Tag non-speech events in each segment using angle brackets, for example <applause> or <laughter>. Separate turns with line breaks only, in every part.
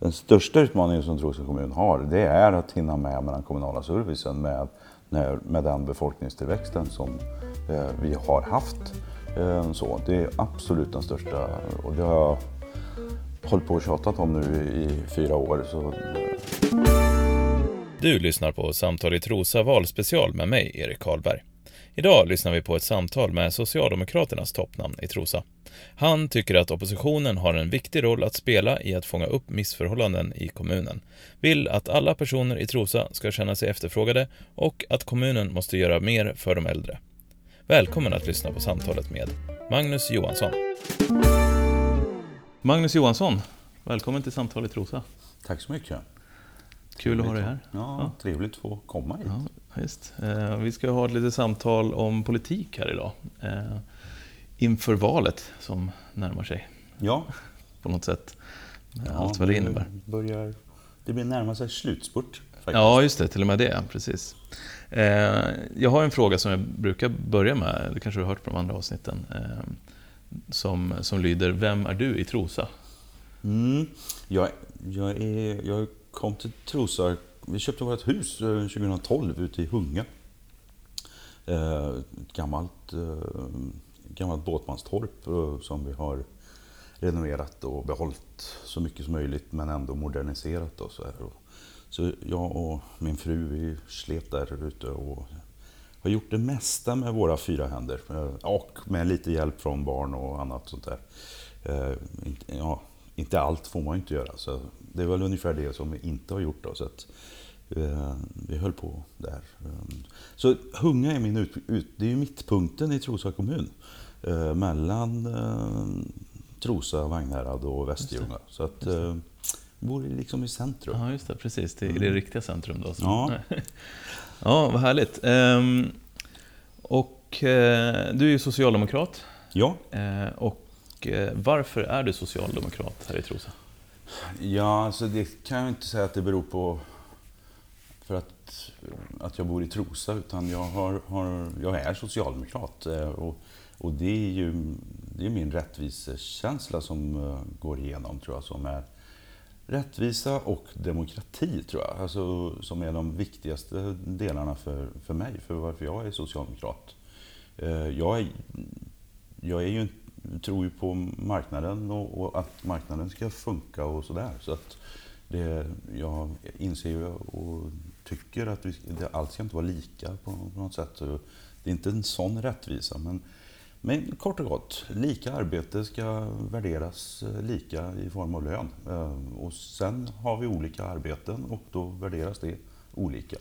Den största utmaningen som Trosa kommun har, det är att hinna med med den kommunala servicen med, med den befolkningstillväxten som eh, vi har haft. Eh, så, det är absolut den största och det har jag hållit på och tjatat om nu i fyra år. Så, eh.
Du lyssnar på Samtal i Trosa valspecial med mig, Erik Karlberg. Idag lyssnar vi på ett samtal med Socialdemokraternas toppnamn i Trosa. Han tycker att oppositionen har en viktig roll att spela i att fånga upp missförhållanden i kommunen, vill att alla personer i Trosa ska känna sig efterfrågade och att kommunen måste göra mer för de äldre. Välkommen att lyssna på samtalet med Magnus Johansson. Magnus Johansson, välkommen till Samtal i Trosa.
tack så mycket.
Kul att ha dig här.
Ja, Trevligt att få komma hit.
Ja, just. Eh, vi ska ha ett litet samtal om politik här idag. Eh, inför valet som närmar sig
Ja, <laughs>
på något sätt.
ja
Allt vad det innebär.
Börjar, det blir närma sig slutspurt. Faktiskt.
Ja, just det. Till och med det. Precis. Eh, jag har en fråga som jag brukar börja med, det kanske du har hört på de andra avsnitten, eh, som, som lyder Vem är du i Trosa?
Mm. Jag, jag, är, jag kom till Trosa, vi köpte vårt hus eh, 2012 ute i Hunga. Eh, Ett gammalt, eh, gammalt båtmanstorp eh, som vi har renoverat och behållit så mycket som möjligt men ändå moderniserat. Och så, här. Så jag och min fru vi slet där ute och har gjort det mesta med våra fyra händer. Eh, och med lite hjälp från barn och annat sånt där. Eh, ja, inte allt får man ju inte göra. Så det är väl ungefär det som vi inte har gjort. Då, så att, vi höll på där. Så Hunga är min ut, ut, det är ju mittpunkten i Trosa kommun. Eh, mellan eh, Trosa, Vagnhärad och Västerljunga. Så att eh, bor liksom i centrum.
Ja, just det. Precis. Det är det riktiga centrum då. som-
Ja. <laughs>
ja, vad härligt. Ehm, och eh, du är ju socialdemokrat.
Ja,
Eh, och eh, varför är du socialdemokrat här i Trosa?
Ja, alltså det kan jag inte säga att det beror på för att, att jag bor i Trosa, utan jag, har, har, jag är socialdemokrat. eh, Och, och det är ju det är min rättvisekänsla som eh, går igenom, tror jag, som är rättvisa och demokrati, tror jag. Alltså, som är de viktigaste delarna för, för mig, för varför jag är socialdemokrat. Eh, jag är, jag är ju, tror ju på marknaden och, och att marknaden ska funka och sådär. Så att det, jag inser ju och tycker att vi, det, allt ska inte vara lika på, på något sätt. Så Det är inte en sån rättvisa. Men, men kort och gott, lika arbete ska värderas eh, lika i form av lön. Eh, och sen har vi olika arbeten och då värderas det olika.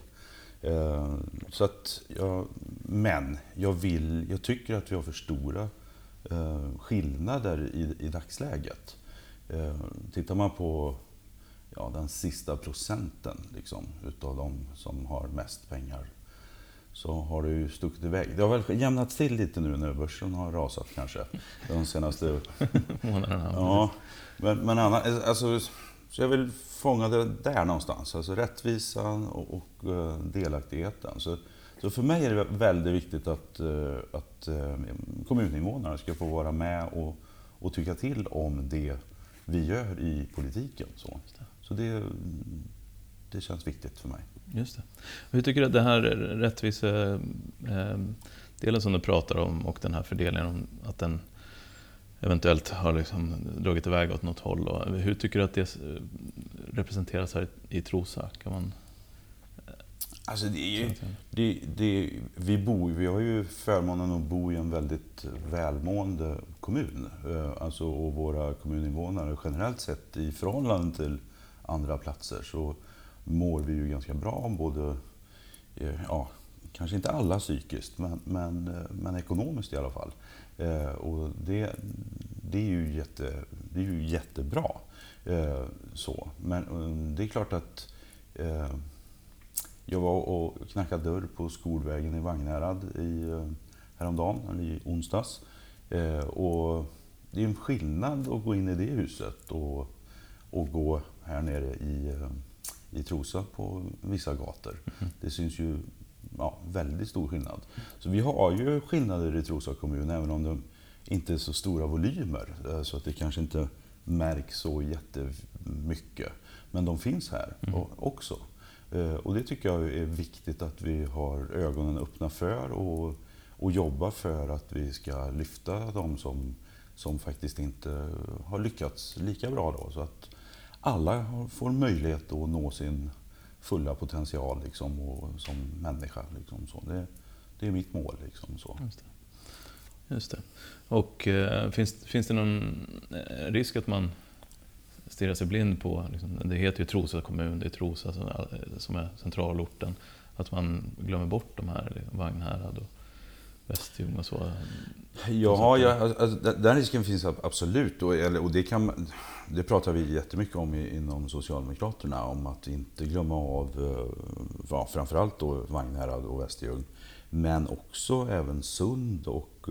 Eh, så att, jag, men jag, vill, jag tycker att vi har för stora skillnader i, i dagsläget. Tittar man på ja, den sista procenten liksom, utav de som har mest pengar så har det ju stuckit iväg. Det har väl jämnat till lite nu när börsen har rasat kanske. De senaste <laughs>
Månaderna?
Ja, men, men annars, alltså, så jag vill fånga det där någonstans. Alltså rättvisan och, och eh, delaktigheten. Så, så för mig är det väldigt viktigt att, eh, att eh, kommuninvånarna ska få vara med och, och tycka till om det vi gör i politiken. Så, så det, det känns viktigt för mig.
Just det. Hur tycker du att det här rättvise eh, delen som du pratar om och den här fördelningen, om att den eventuellt har liksom dragit iväg åt något håll. Och hur tycker du att det eh, representeras här i Trosa? Kan man
Alltså det är ju, det, det, vi, bor, vi har ju förmånen att bo i en väldigt välmående kommun. Eh, Alltså, och våra kommuninvånare generellt sett i förhållande till andra platser så mår vi ju ganska bra. Både, eh, ja, kanske inte alla psykiskt, men, men, eh, men ekonomiskt i alla fall. Eh, och det, det, är ju jätte, det är ju jättebra. Så. Men det är klart att jag var och knackade dörr på skolvägen i Vagnhärad i, häromdagen, eller i onsdags. Och det är en skillnad att gå in i det huset och, och gå här nere i, i Trosa på vissa gator. Det syns ju ja, väldigt stor skillnad. Så vi har ju skillnader i Trosa kommun, även om de inte är så stora volymer. eh, Så att det kanske inte märks så jättemycket. Men de finns här mm. också. Eh, och det tycker jag är viktigt att vi har ögonen öppna för och, och jobbar för att vi ska lyfta de som, som faktiskt inte har lyckats lika bra. Då, så att alla får möjlighet att nå sin fulla potential liksom, och, som människa. Liksom, så. Det, det är mitt mål. Liksom, så.
Just det. Just det. Och eh, finns, finns det någon eh, risk att man stirrar sig blind på, liksom, det heter ju Trosa kommun, det är Trosa som, eh, som är centralorten, att man glömmer bort de här, Vagnhärad och Västljung och så?
Ja, ja alltså, den risken finns absolut. Och, och det, kan, det pratar vi jättemycket om inom Socialdemokraterna, om att inte glömma av ja, framförallt då Vagnhärad och Västerljung. Men också även Sund och,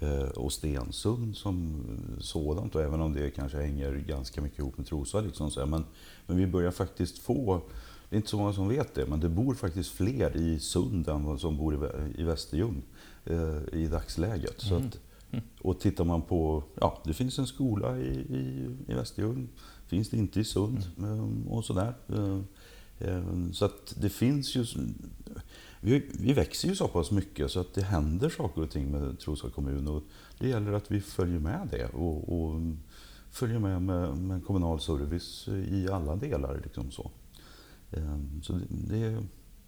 eh, och Stensund som sådant. Och även om det kanske hänger ganska mycket ihop med Trosa. Liksom, så men, men vi börjar faktiskt få det är inte så många som vet det, men det bor faktiskt fler i Sund än vad som bor i Västerljung eh, i dagsläget. Mm. Så att, och tittar man på, ja, det finns en skola i, i, i Västerljung, finns det inte i Sund mm. Ehm, och sådär. Ehm, ehm, så att det finns ju, vi, vi växer ju så pass mycket så att det händer saker och ting med Trosa kommun och det gäller att vi följer med det och, och följer med, med med kommunal service i alla delar. Liksom så. Så det,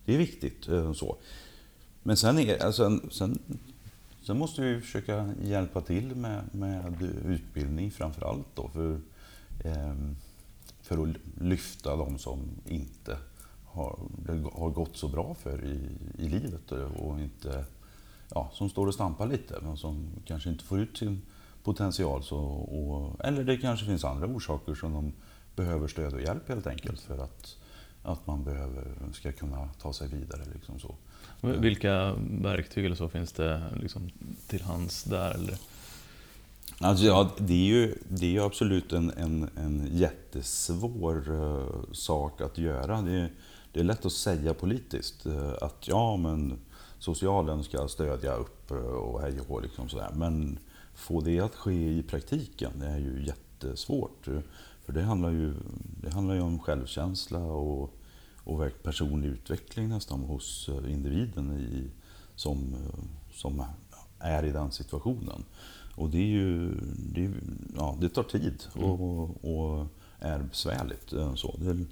det är viktigt. Eh, så. Men sen, är, alltså, sen, sen måste vi försöka hjälpa till med, med utbildning framför allt. Då, för, eh, för att lyfta de som inte har, har gått så bra för i, i livet och inte, ja, som står och stampar lite men som kanske inte får ut sin potential. Så, och, eller det kanske finns andra orsaker som de behöver stöd och hjälp helt enkelt för att, att man behöver, ska kunna ta sig vidare. Liksom så.
Vilka verktyg eller så finns det liksom till hands där? Eller?
Alltså, ja, det, är ju, det är absolut en, en, en jättesvår uh, sak att göra. Det är, det är lätt att säga politiskt uh, att ja, men socialen ska stödja upp uh, och hej och liksom sådär. Men få det att ske i praktiken, det är ju jättesvårt. För det handlar ju, det handlar ju om självkänsla och och personlig utveckling nästan hos eh, individen i, som, eh, som är i den situationen. Och det, är ju, det, ja, det tar tid mm. och, och, är besvärligt. Eh, så det,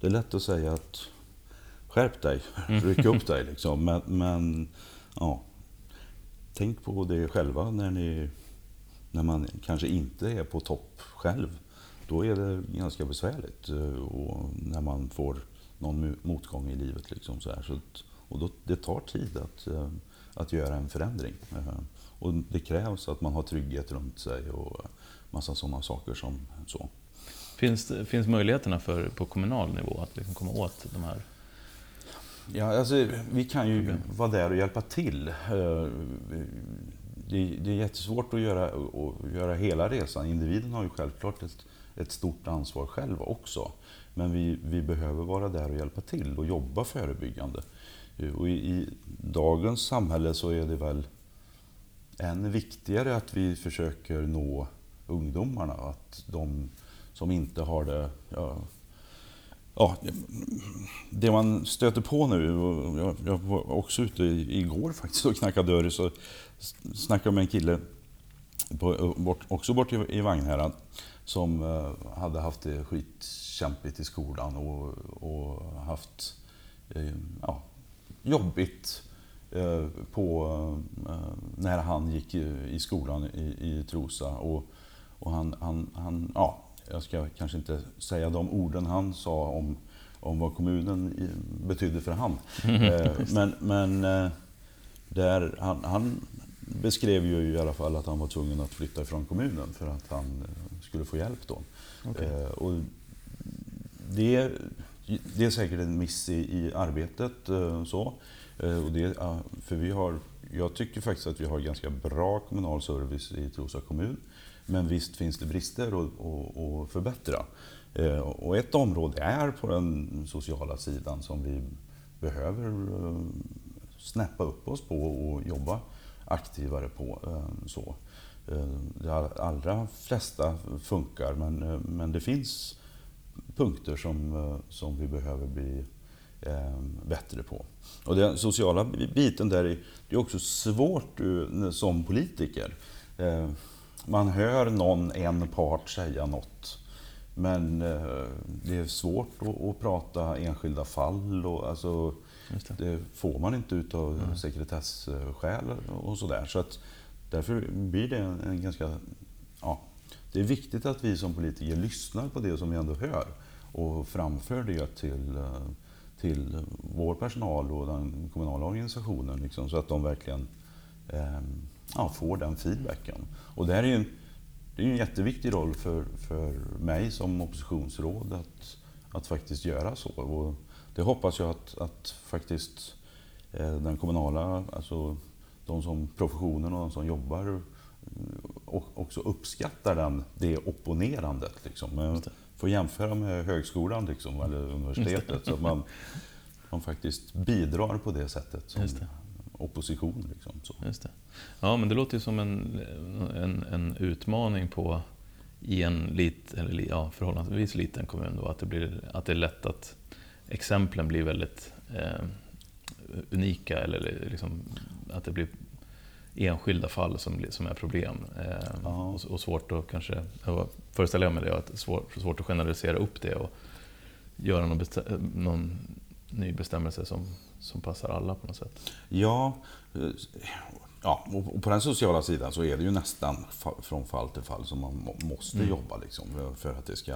det, är lätt att säga att skärp dig, mm. <laughs> ryck upp dig. <laughs> Liksom. Men, men ja, tänk på det själva när, ni, när man kanske inte är på topp själv. Då är det ganska besvärligt. Och när man får någon motgång i livet. Liksom så här. Så att, och då, det tar tid att, eh, att göra en förändring. Eh, och det krävs att man har trygghet runt sig och massa sådana saker som så.
Finns, finns möjligheterna för, på kommunal nivå att liksom komma åt de här
Ja, alltså, vi kan ju okay. vara där och hjälpa till. Eh, det, det är jättesvårt att göra, att göra hela resan. Individen har ju självklart ett, ett stort ansvar själv också. Men vi, vi behöver vara där och hjälpa till och jobba förebyggande. Eh, och i, i dagens samhälle så är det väl än viktigare att vi försöker nå ungdomarna. Att de som inte har det... Ja, ja, det man stöter på nu, jag, jag var också ute igår faktiskt och knackade dörr, så snackade med en kille, på, eh, bort, också bort i, i Vagnhärad, som uh, hade haft det skitkämpigt i skolan och, och haft uh, ja, jobbigt uh, på, när han gick i, i skolan i, i Trosa. Och, och han, han, han, ja, jag ska kanske inte säga de orden han sa om, om vad kommunen betydde för han. <laughs> men men där, han, han beskrev ju i alla fall att han var tvungen att flytta ifrån kommunen för att han skulle få hjälp då. Okay. Eh, och det, det är säkert en miss i, i arbetet. Eh, så. Eh, och det, för vi har, jag tycker faktiskt att vi har ganska bra kommunal service i Trosa kommun. Men visst finns det brister att förbättra. Och ett område är på den sociala sidan som vi behöver snäppa upp oss på och jobba aktivare på. Så. De allra flesta funkar men, men det finns punkter som, som vi behöver bli bättre på. Och den sociala biten där är, det är också svårt som politiker. Man hör någon, en part säga något men eh, det är svårt att, prata enskilda fall. Och, alltså, det. det. får man inte utav mm. sekretessskäl och sådär. Så att, därför blir det en, en, ganska... Ja, det är viktigt att vi som politiker lyssnar på det som vi ändå hör och framför det till, eh, till vår personal och den kommunala organisationen. Liksom, så att de verkligen eh, ja, får den feedbacken. Och det här är en, det är en jätteviktig roll för, för mig som oppositionsråd att, att faktiskt göra så. Och det hoppas jag att, att faktiskt eh, den kommunala, alltså de som professionen och de som jobbar eh, och också uppskattar den, det opponerandet. Liksom. Får jämföra med högskolan liksom, eller universitetet. Så att man, man faktiskt bidrar på det sättet som det. opposition. Liksom, så.
Ja, men det låter ju som en, en, en utmaning på i en lit, eller, ja, förhållandevis liten kommun. Då, att, det blir, att det är lätt att exemplen blir väldigt eh, unika eller liksom, att det blir enskilda fall som, som är problem. Eh, och, och, svårt att kanske, jag föreställer mig det, att svår, svårt att generalisera upp det och göra någon, någon ny bestämmelse som, som passar alla på något sätt.
Ja, Ja, och på den sociala sidan så är det ju nästan från fall till fall som man måste mm. jobba liksom, för att det ska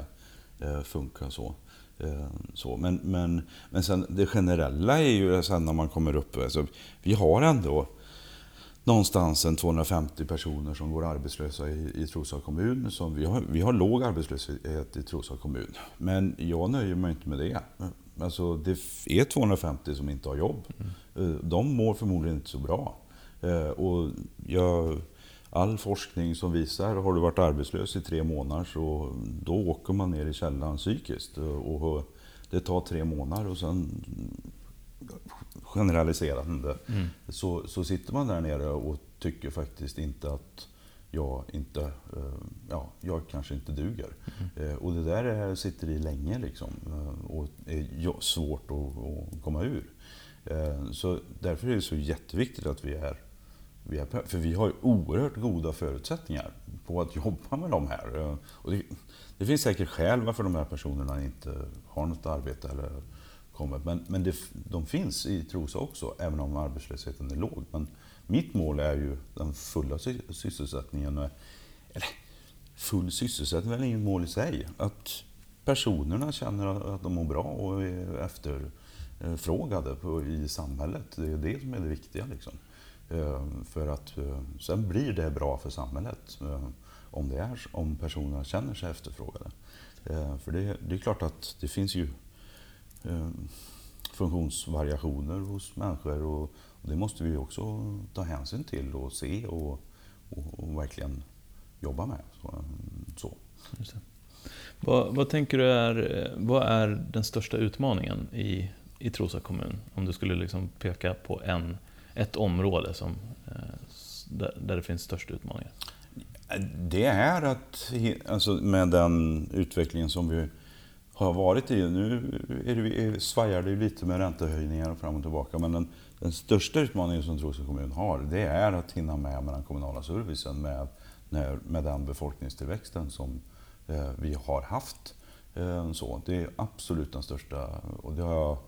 eh, funka så. Eh, så. Men, men, men sen det generella är ju sen när man kommer upp, alltså, vi har ändå någonstans en 250 personer som går arbetslösa i, i Trosa kommun. Så vi, har, vi har låg arbetslöshet i Trosa kommun. Men jag nöjer mig inte med det. Alltså, det är 250 som inte har jobb. Mm. Eh, de mår förmodligen inte så bra. Eh, och jag, all forskning som visar, har du varit arbetslös i tre månader så då åker man ner i källaren psykiskt. Och det tar tre månader och sen generaliserande mm. så, så sitter man där nere och tycker faktiskt inte att jag inte, eh, ja, jag kanske inte duger. Mm. Och det där sitter i länge liksom och är svårt att, att komma ur. Så därför är det så jätteviktigt att vi är vi är, för vi har oerhört goda förutsättningar på att jobba med de här. Eh, och det, det finns säkert skäl varför de här personerna inte har något arbete eller kommer. Men, men det, de finns i Trosa också, även om arbetslösheten är låg. Men mitt mål är ju den fulla sysselsättningen. Eh, eller, full sysselsättning är väl inget mål i sig. Att personerna känner att de mår bra och är efterfrågade i samhället. Det är det som är det viktiga. Liksom. Eh, för att eh, sen blir det bra för samhället eh, om, det är, om personerna känner sig efterfrågade. För det, det är klart att det finns ju funktionsvariationer hos människor och, det måste vi också ta hänsyn till och se och, och, och verkligen jobba med. Så.
Vad, vad, tänker du är, vad är den största utmaningen i, i Trosa kommun? Om du skulle liksom peka på en ett område som, eh, där det finns störst utmaningar?
Det är att, alltså med den utvecklingen som vi har varit i, nu är det, svajar det lite med räntehöjningar fram och tillbaka, men den, den största utmaningen som Trosa kommun har, det är att hinna med med den kommunala servicen med, med den befolkningstillväxten som eh, vi har haft. Eh, så, det är absolut den största, och det har jag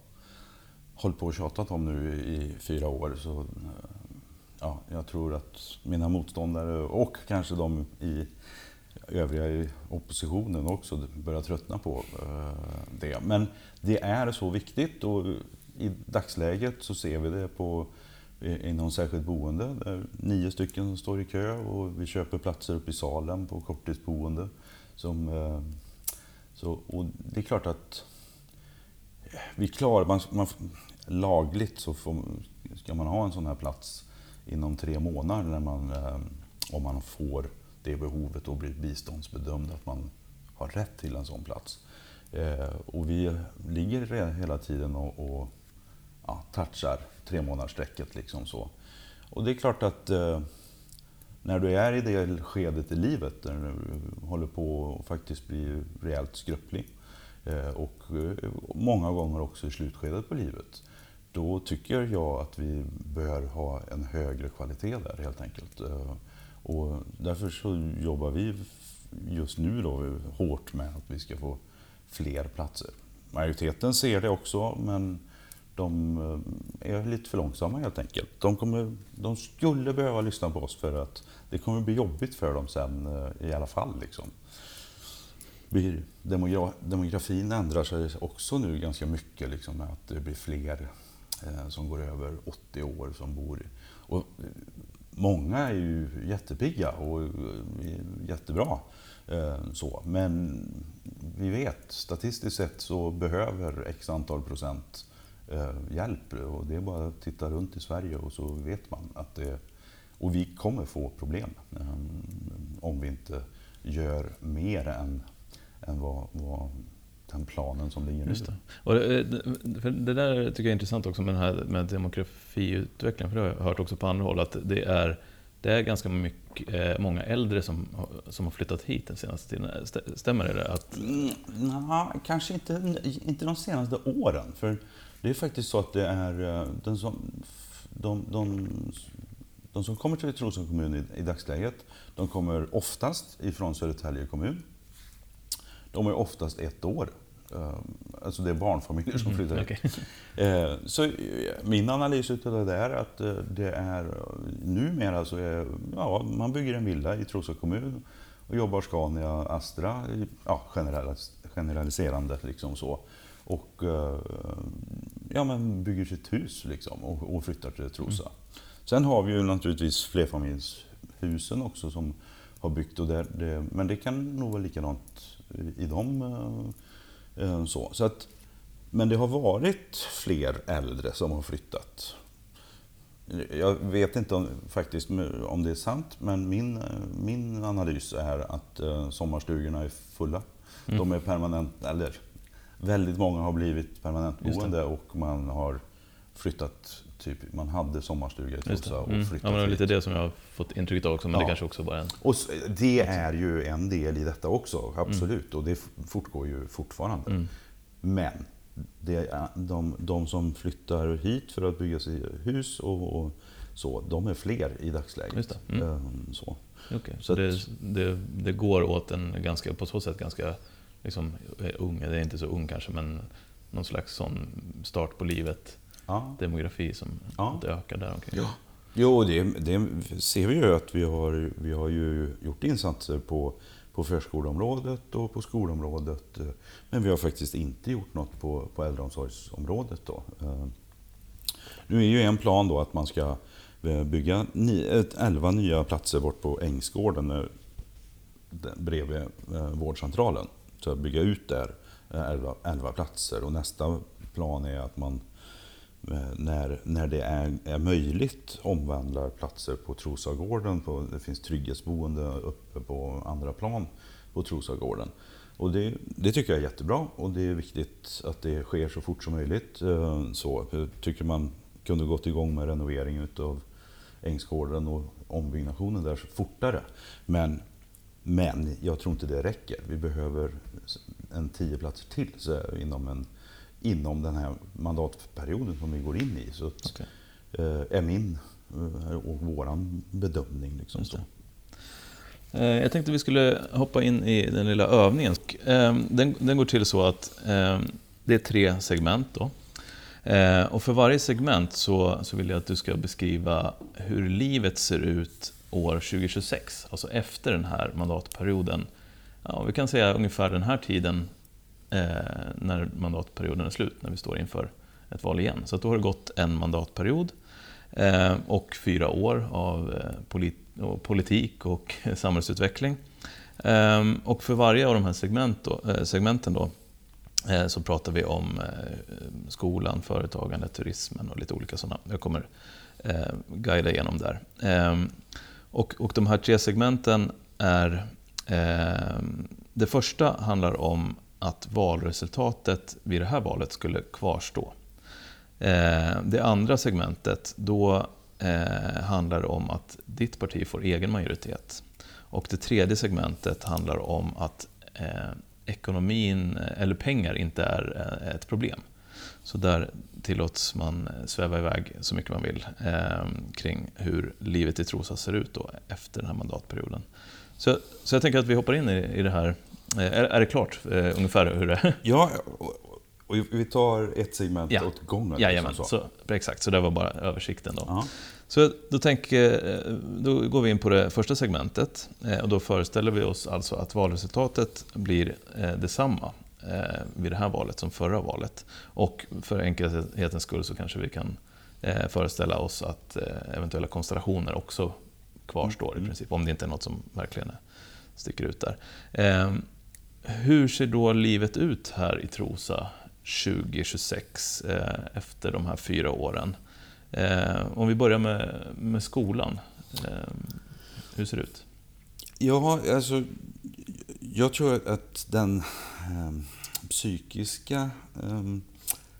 hållit på och tjatat om nu i fyra år. Så, eh, ja, jag tror att mina motståndare och kanske de i övriga i oppositionen också börjar tröttna på eh, det. Men det är så viktigt och i dagsläget så ser vi det på inom särskilt boende där nio stycken som står i kö och vi köper platser uppe i salen på korttidsboende. Som, eh, så, och det är klart att vi klarar, man, man, lagligt så får, ska man ha en sån här plats inom tre månader när man, eh, om man får det behovet och blir biståndsbedömd att man har rätt till en sån plats. Eh, och vi ligger hela tiden och, och ja, touchar tre månadersstrecket. Liksom så. Och det är klart att eh, när du är i det skedet i livet när du håller på att faktiskt bli rejält skröplig Eh, och eh, många gånger också i slutskedet på livet. Då tycker jag att vi bör ha en högre kvalitet där helt enkelt. Eh, och därför så jobbar vi just nu då hårt med att vi ska få fler platser. Majoriteten ser det också men de är lite för långsamma helt enkelt. De, kommer, de skulle behöva lyssna på oss för att det kommer bli jobbigt för dem sen i alla fall. Liksom. Demografin ändrar sig också nu ganska mycket liksom, med att det blir fler eh, som går över 80 år som bor och Många är ju jättepigga och eh, jättebra. Eh, så. Men vi vet statistiskt sett så behöver x antal procent eh, hjälp. Och det är bara att titta runt i Sverige och så vet man att det... Och vi kommer få problem eh, om vi inte gör mer än, än vad, vad den planen som ligger.
Just det. Och det, för det där tycker jag är intressant också med, den här, med demografiutvecklingen, för det har jag hört också på andra håll, att det är, det är ganska mycket, eh, många äldre som, som har flyttat hit den senaste tiden. Stämmer det? Att... Mm,
na, kanske inte, inte de senaste åren. För det är faktiskt så att det är eh, den som, de, de, de som kommer till Trosa kommun i, i dagsläget, de kommer oftast ifrån Södertälje kommun. De är oftast ett år. Eh, alltså det är barnfamiljer som mhm, flyttar mm, okay. Eh, så min analys av det där är att det är numera så är, ja, man bygger en villa i Trosa kommun och jobbar Scania, Astra, ja, generaliserande liksom så. Och ja, men bygger sitt hus liksom, och, och flyttar till Trosa. Mm. Sen har vi ju naturligtvis flerfamiljshusen också som har byggt. Och där, det, men det kan nog vara likadant i dem. Eh, eh, så. Så att, men det har varit fler äldre som har flyttat. Jag vet inte om, faktiskt om det är sant, men min, min analys är att eh, sommarstugorna är fulla. Mm. De är permanent, eller väldigt många har blivit permanentboende och man har flyttat, typ, man hade sommarstuga i Trosa och mm. flyttat
ja, men Det är lite det som jag har fått intrycket av också, men ja. det kanske också bara är en...
Och det är ju en del i detta också, absolut. Mm. Och det fortgår ju fortfarande. Mm. Men det de, de, som flyttar hit för att bygga sig hus och, och så, de är fler i dagsläget. Mm.
Ehm, så. Okay. så det, det, det, går åt en ganska, på så sätt ganska liksom, ung, det är inte så ung kanske, men någon slags sån start på livet, ja. demografi som ja. ökar där omkring. Ja.
Jo, det, det, ser vi ju att vi har, vi har ju gjort insatser på, på förskoleområdet och på skolområdet. Men vi har faktiskt inte gjort något på, på äldreomsorgsområdet. Då. Eh, nu är ju en plan då att man ska eh, bygga 11 nya platser bort på Ängsgården eh, bredvid vårdcentralen. Så att bygga ut där 11, 11 platser och nästa plan är att man eh, Eh, när, när det är, är möjligt omvandlar platser på Trosagården. På, det finns trygghetsboende uppe på andra plan på Trosagården. Och det, det, tycker jag är jättebra och det är viktigt att det sker så fort som möjligt. Eh, så, jag tycker man kunde gått igång med renovering utav Ängsgården och ombyggnationen där fortare. Men men jag tror inte det räcker. Vi behöver en tio platser till så inom, en, inom den här mandatperioden som vi går in i. Så att, okay. eh, är min eh, och våran bedömning. Liksom så.
Eh, jag tänkte vi skulle hoppa in i den lilla övningen. Ehm, den, den går till så att ehm, det är tre segment. Då. Och för varje segment så, så vill jag att du ska beskriva hur livet ser ut år 2026, alltså efter den här mandatperioden. Ja, vi kan säga ungefär den här tiden Eh, när mandatperioden är slut, när vi står inför ett val igen. Så då har det gått en mandatperiod eh, och fyra år av eh, polit och politik och <laughs> samhällsutveckling. Eh, och för varje av de här segment då, eh, segmenten då, eh, så pratar vi om eh, skolan, företagande, turismen och lite olika sådana. Jag kommer guida igenom där. Och, och de här tre segmenten är... Eh, det första handlar om att valresultatet vid det här valet skulle kvarstå. Eh, det andra segmentet, då eh, handlar det om att ditt parti får egen majoritet. Och det tredje segmentet handlar om att eh, ekonomin, eller pengar, inte är ett problem. Så där tillåts man sväva iväg så mycket man vill eh, kring hur livet i Trosa ser ut då efter den här mandatperioden. Så, så jag tänker att vi hoppar in i, i det här. Eh, är, är det klart eh, ungefär hur det är? <laughs>
Ja, och vi tar ett segment
ja.
åt gången.
Liksom Jajamän, så. Så, exakt. Så det var bara översikten då. Ja. Så då, tänker, då går vi in på det första segmentet. Eh, och då föreställer vi oss alltså att valresultatet blir eh, detsamma eh, vid det här valet som förra valet. Och för enkelhetens skull så kanske vi kan föreställa oss att eventuella konstellationer också kvarstår mm. i princip. Om det inte är något som verkligen sticker ut där. Hur ser då livet ut här i Trosa 2026 eh, efter de här fyra åren. Eh, om vi börjar med, med skolan. Eh, hur ser det ut?
Ja, alltså, jag tror att den eh, psykiska eh,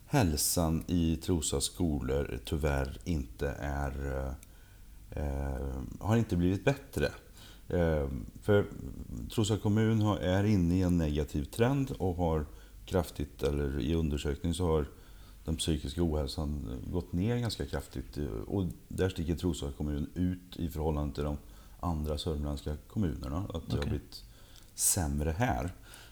hälsan i Trosa skolor tyvärr inte är, eh, har inte blivit bättre. För Trosa kommun är inne i en negativ trend och har kraftigt, eller i undersökning så har den psykiska ohälsan gått ner ganska kraftigt. Och där sticker Trosa kommun ut i förhållande till de andra sörmländska kommunerna. Att okay. det har blivit sämre här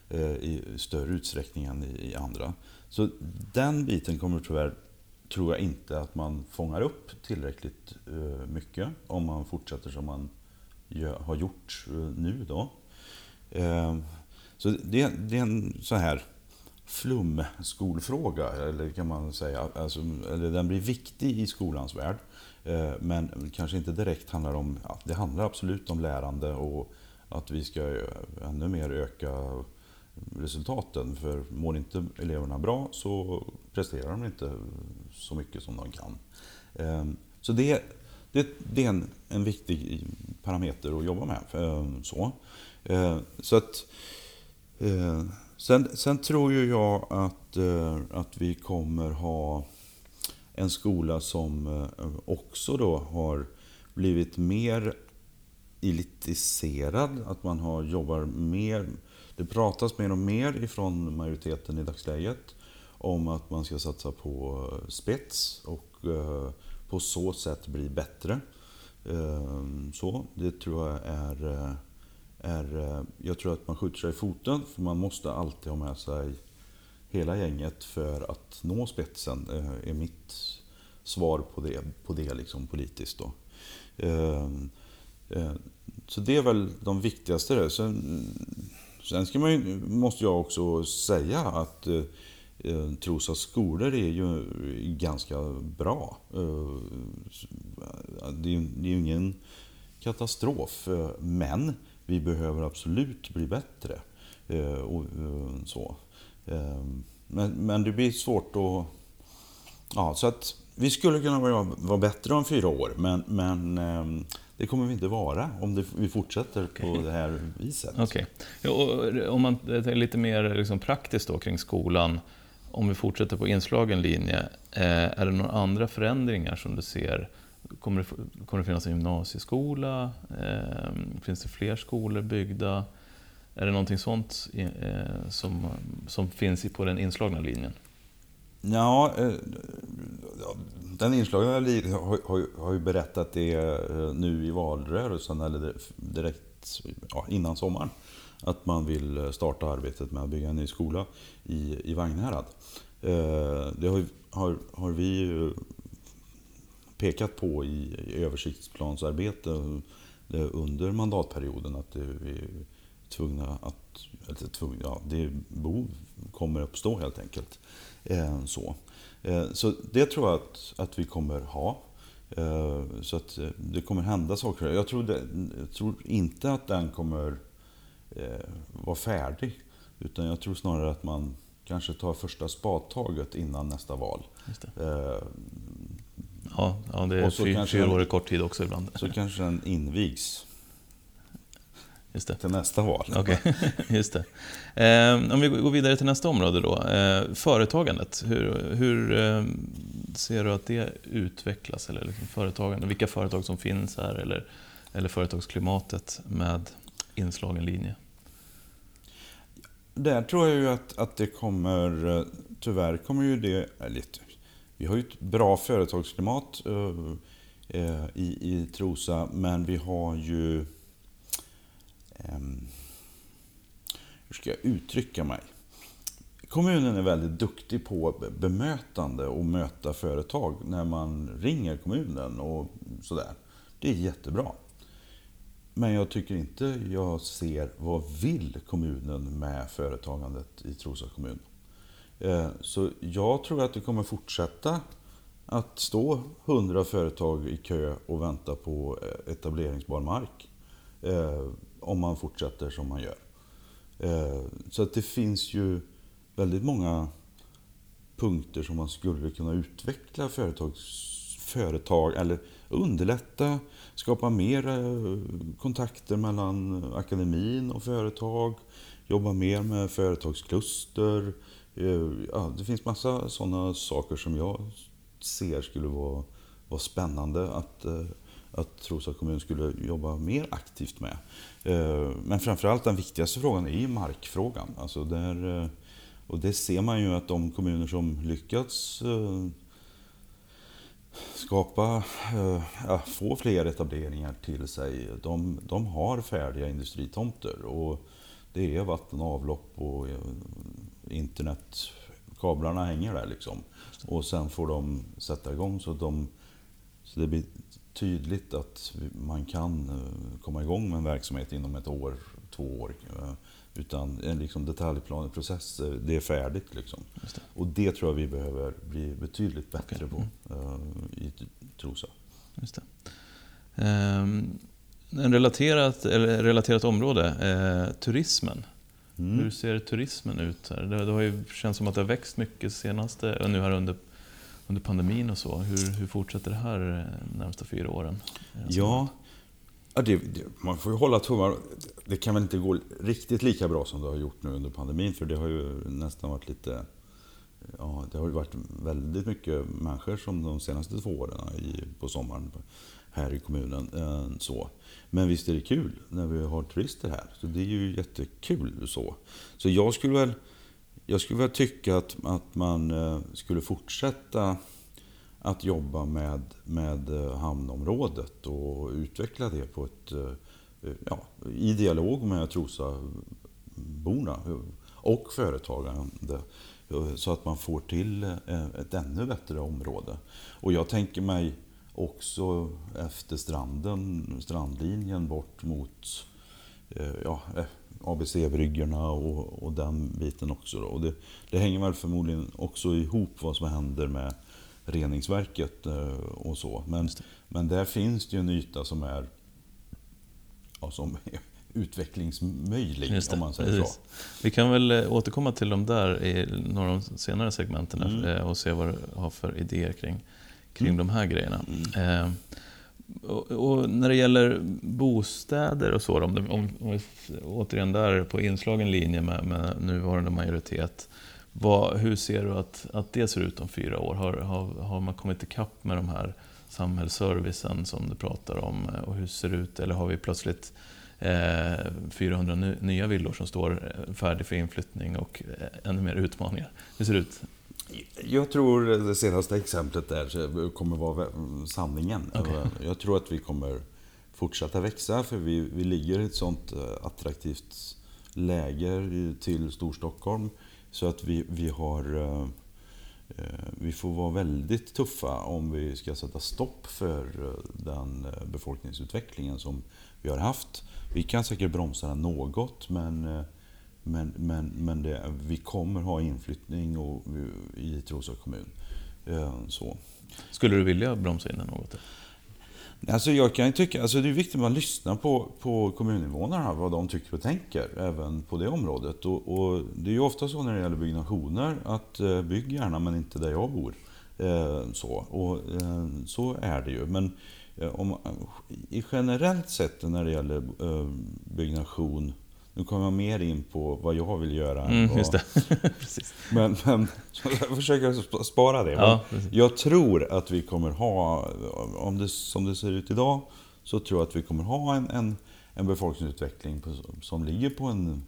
eh, i större utsträckning än i andra. Så den biten kommer tyvärr, tror jag inte att man fångar upp tillräckligt eh, mycket om man fortsätter som man har gjort eh, nu. Då. Ehm, så det, det är en så här flumskolfråga, eller kan man säga. Alltså, eller den blir viktig i skolans värld. Eh, men kanske inte direkt handlar om, ja, det handlar absolut om lärande och att vi ska eh, ännu mer öka resultaten. För mår inte eleverna bra så presterar de inte så mycket som de kan. Ehm, så det, det, det är en, en viktig parameter att jobba med. Eh, så, eh, så att eh, Sen, sen tror ju jag att, att vi kommer ha en skola som också då har blivit mer elitiserad, att man har, jobbar mer, det pratas mer och mer ifrån majoriteten i dagsläget om att man ska satsa på spets och på så sätt bli bättre. Ehm, så, det tror jag är eh, är, eh, jag tror att man skjuter sig i foten för man måste alltid ha med sig hela gänget för att nå spetsen, eh, är mitt svar på det, på det liksom politiskt. Då. Ehm, så det är väl de viktigaste. Sen, sen ska man ju, måste jag också säga att Trosas skolor är ju ganska bra. Det är ju ingen katastrof, men vi behöver absolut bli bättre. Eh, och, eh, så. Eh, men, det blir svårt att... Ja, så att vi skulle kunna vara, bättre om fyra år, men, men det kommer vi inte vara om det, vi fortsätter okay. på det här viset.
Okej. Okay. Om man är lite mer liksom praktiskt då kring skolan, om vi fortsätter på inslagen linje, eh, är det några andra förändringar som du ser Kommer det, kommer det finnas en gymnasieskola? Eh, finns det fler skolor byggda? Är det någonting sånt eh, som, som finns på den inslagna linjen?
Ja, den inslagna linjen har, har, ju berättat det nu i valrörelsen, eller direkt ja, innan sommaren, att man vill eh, starta arbetet med att bygga en ny skola i, i Vagnhärad. Eh, det har, har, har vi pekat på i, i översiktsplansarbete eh, under mandatperioden att vi är tvungna att, eller tvungna, ja, det behov kommer uppstå helt enkelt. Så. Så det tror jag att, att vi kommer ha. Så att det kommer hända saker. Jag tror, det, jag tror inte att den kommer vara färdig. Utan jag tror snarare att man kanske tar första spadtaget innan nästa val.
Ja, ja det är fyra, fyra år är kort tid också ibland.
Så kanske den invigs.
Just det.
Till nästa val.
Okay. <laughs> just det. Eh, om vi går vidare till nästa område då. Eh, företagandet. Hur, hur eh, ser du att det utvecklas? Eller liksom företagande, vilka företag som finns här eller, eller företagsklimatet med inslagen linje?
Där tror jag ju att, att det kommer, eh, tyvärr kommer ju det, eh, eller vi har ju ett bra företagsklimat uh, i, i Trosa, men vi har ju, um, hur ska jag uttrycka mig? Kommunen är väldigt duktig på bemötande och möta företag när man ringer kommunen och sådär. Det är jättebra. Men jag tycker inte jag ser vad vill kommunen med företagandet i Trosa kommun. Eh, så jag tror att det kommer fortsätta att stå hundra företag i kö och vänta på eh, etableringsbar mark. Eh, om man fortsätter som man gör. Så att det finns ju väldigt många punkter som man skulle kunna utveckla företags, företag eller underlätta, skapa mer eh, kontakter mellan akademin och företag, jobba mer med företagskluster. Eh, ja, det finns massa sådana saker som jag ser skulle vara, vara spännande att, eh, att Trosa kommun skulle jobba mer aktivt med. Men framförallt den viktigaste frågan är ju markfrågan. Alltså där, och det ser man ju att de kommuner som lyckats skapa, eh, få fler etableringar till sig. De, de har färdiga industritomter och det är vatten och avlopp och eh, internet. Kablarna hänger där liksom. Och sen får de sätta igång så, de, så det blir tydligt att man kan eh, komma igång med en verksamhet inom ett år, två år. Eh, utan en liksom detaljplaneprocess, eh, det är färdigt. Liksom. Det. Och det tror jag vi behöver bli betydligt bättre okay. på uh, i Trosa. Just.
Um, en relaterat, eller relaterat område, eh, turismen. Mm. Hur ser turismen ut här? Det, det har ju känts som att det har växt mycket senaste, nu här under, under pandemin och så. Hur, hur fortsätter det här de närmsta fyra åren?
Ja, Ja, det, det, man får ju hålla tummarna. Det kan väl inte gå riktigt lika bra som det har gjort nu under pandemin. För det har ju nästan varit lite... Ja, det har ju varit väldigt mycket människor som de senaste två åren i, på sommaren här i kommunen. Eh, så. Men visst är det kul när vi har turister här. Så det är ju jättekul så. Så jag skulle väl, jag skulle väl tycka att, att man eh, skulle fortsätta att jobba med, med eh, hamnområdet och utveckla det på ett, eh, ja, i dialog med Trosaborna eh, och företagande så att man får till ett ännu bättre område. Och jag tänker mig också efter stranden, strandlinjen bort mot ja, ABC-bryggorna och, och den biten också. Då. Och det, det hänger väl förmodligen också ihop vad som händer med reningsverket eh, och så. Men, men där finns det ju en yta som är, ja, som är <laughs> utvecklingsmöjlig, om man säger precis. så.
Vi kan väl eh, återkomma till dem där i några av de senare segmenten mm. Eh, och se vad du har för idéer kring, kring mm. de här grejerna. Mm. Eh, och, och, när det gäller bostäder och så, om, om, om återigen där på inslagen linje med, med nuvarande majoritet. Vad, hur ser du att, att det ser ut om fyra år? Har, har, har man kommit ikapp med de här samhällsservicen som du pratar om? Och hur ser det ut? Eller har vi plötsligt eh, 400 nya villor som står eh, färdiga för inflyttning och eh, ännu mer utmaningar? Hur ser det ut?
Jag tror det senaste exemplet där kommer vara sanningen. Okay. Jag tror att vi kommer fortsätta växa för vi, vi ligger i ett sånt eh, attraktivt läge till Storstockholm. Så att vi, vi har... Eh, eh, vi får vara väldigt tuffa om vi ska sätta stopp för eh, den befolkningsutvecklingen som vi har haft. Vi kan säkert bromsa den något men, men, men, men det, vi kommer ha inflyttning och, i Trosa kommun. Så.
Skulle du vilja bromsa in den något?
Alltså jag kan tycka, alltså det är viktigt att man lyssnar på, på kommuninvånarna, vad de tycker och tänker, även på det området. Och, och det är ju ofta så när det gäller byggnationer, att eh, bygg gärna men inte där jag bor. Eh, så, och, eh, så är det ju. Men eh, om, i generellt sett när det gäller eh, byggnation, nu kommer jag mer in på vad jag vill göra.
Mm,
vad,
just. <laughs> Precis.
Men, men <laughs> jag försöker sp- spara det.
Ja,
jag tror att vi kommer ha, om det, som det ser ut idag, så tror jag att vi kommer ha en, en, en befolkningsutveckling på, som ligger på en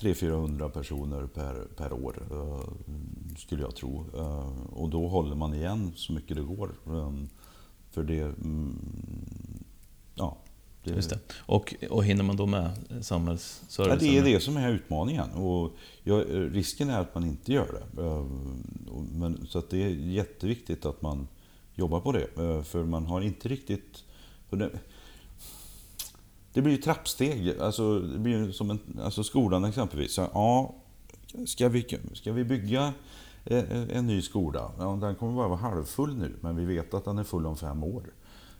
300-400 personer per, per år, eh, skulle jag tro. Eh, och då håller man igen så mycket det går. Eh, för det... Mm, ja, det,
Just det. Och, och hinner man då med samhällsservicen?
Ja, det är det som är utmaningen. Och ja, risken är att man inte gör det. Eh, Men, så att det är jätteviktigt att man jobbar på det. Eh, För man har inte riktigt... Det, det blir ju trappsteg. Alltså, det blir som en, alltså skolan exempelvis. Så, ja, ska, vi, ska vi bygga eh, en ny skola? Ja, den kommer bara vara halvfull nu, men vi vet att den är full om fem år.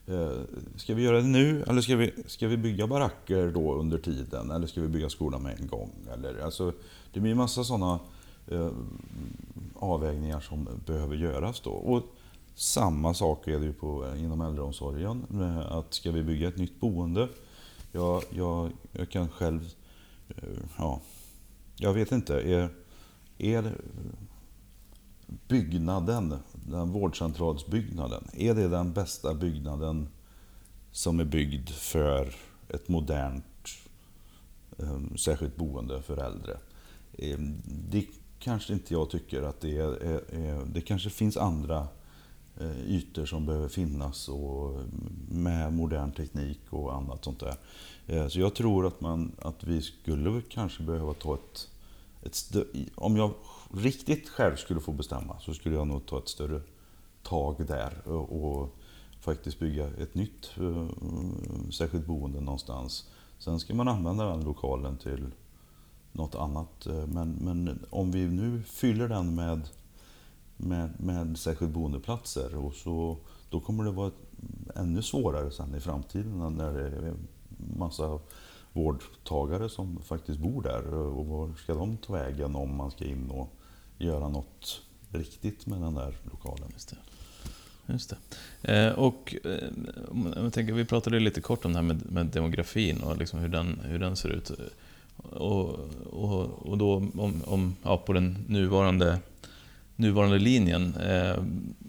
Eh, ska vi göra det nu eller ska vi, ska vi bygga baracker då under tiden? Eller ska vi bygga skolan med en gång? Eller, alltså, det blir en massa sådana eh, avvägningar som behöver göras då. Och samma sak är det ju på, eh, inom äldreomsorgen. med Att ska vi bygga ett nytt boende? Jag, jag, jag kan själv... eh, Ja, jag vet inte. Är, är eh, byggnaden, den vårdcentralsbyggnaden, är det den bästa byggnaden som är byggd för ett modernt eh, särskilt boende för äldre? Eh, det kanske inte jag tycker att det är. det kanske finns andra eh, ytor som behöver finnas och med modern teknik och annat sånt där. Eh, så jag tror att, man, att vi skulle kanske behöva ta ett, ett om jag riktigt själv skulle få bestämma så skulle jag nog ta ett större tag där och, faktiskt bygga ett nytt eh, särskilt boende någonstans. Sen ska man använda den lokalen till något annat. Eh, men, men om vi nu fyller den med, med, med särskilt boendeplatser och så, då kommer det vara ännu svårare sen i framtiden när det är massa vårdtagare som faktiskt bor där. Och var ska de ta vägen om man ska in och göra något riktigt med den där lokalen?
Just det. Just det. Eh, och eh, jag tänker, vi pratade lite kort om det här med, med demografin och liksom hur, den, hur den ser ut. Och, och, och då om, om, ja, på den nuvarande, nuvarande linjen, eh,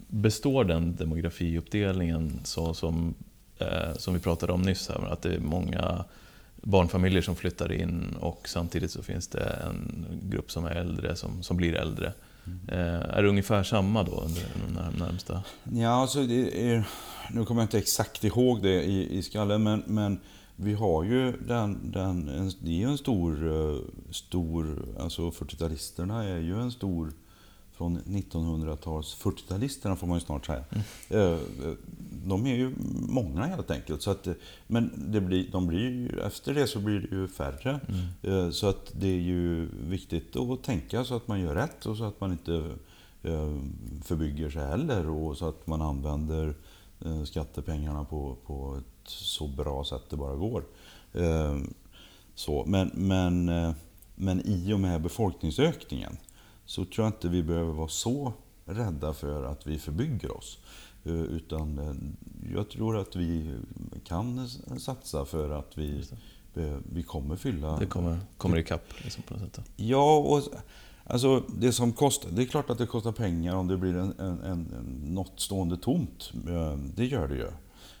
består den demografiuppdelningen så som, eh, som vi pratade om nyss, här, att det är många barnfamiljer som flyttar in och samtidigt så finns det en grupp som är äldre som, som blir äldre. Eh, är det ungefär samma då under de när- närmsta?
Ja, alltså är, nu kommer jag inte exakt ihåg det i, i skallen, men, men vi har ju den, den en, det är ju en stor, eh, stor, alltså 40-talisterna är ju en stor, från 1900-tals, 40-talisterna får man ju snart säga. Eh, De är ju många helt enkelt. Så att, eh, men det blir, de blir ju, efter det så blir det ju färre. Eh, Så att det är ju viktigt att tänka så att man gör rätt och så att man inte eh, förbygger sig heller och så att man använder eh, skattepengarna på, på ett så bra sätt det bara går. Eh, Så, men, men, eh, men i och med befolkningsökningen så tror jag inte vi behöver vara så rädda för att vi förbygger oss. Eh, Utan eh, jag tror att vi kan satsa för att vi, eh, vi kommer fylla...
Det kommer, kommer ikapp liksom på något sätt.
Ja, och alltså det som kostar, det är klart att det kostar pengar om det blir en, en, en, något stående tomt. Det gör det ju.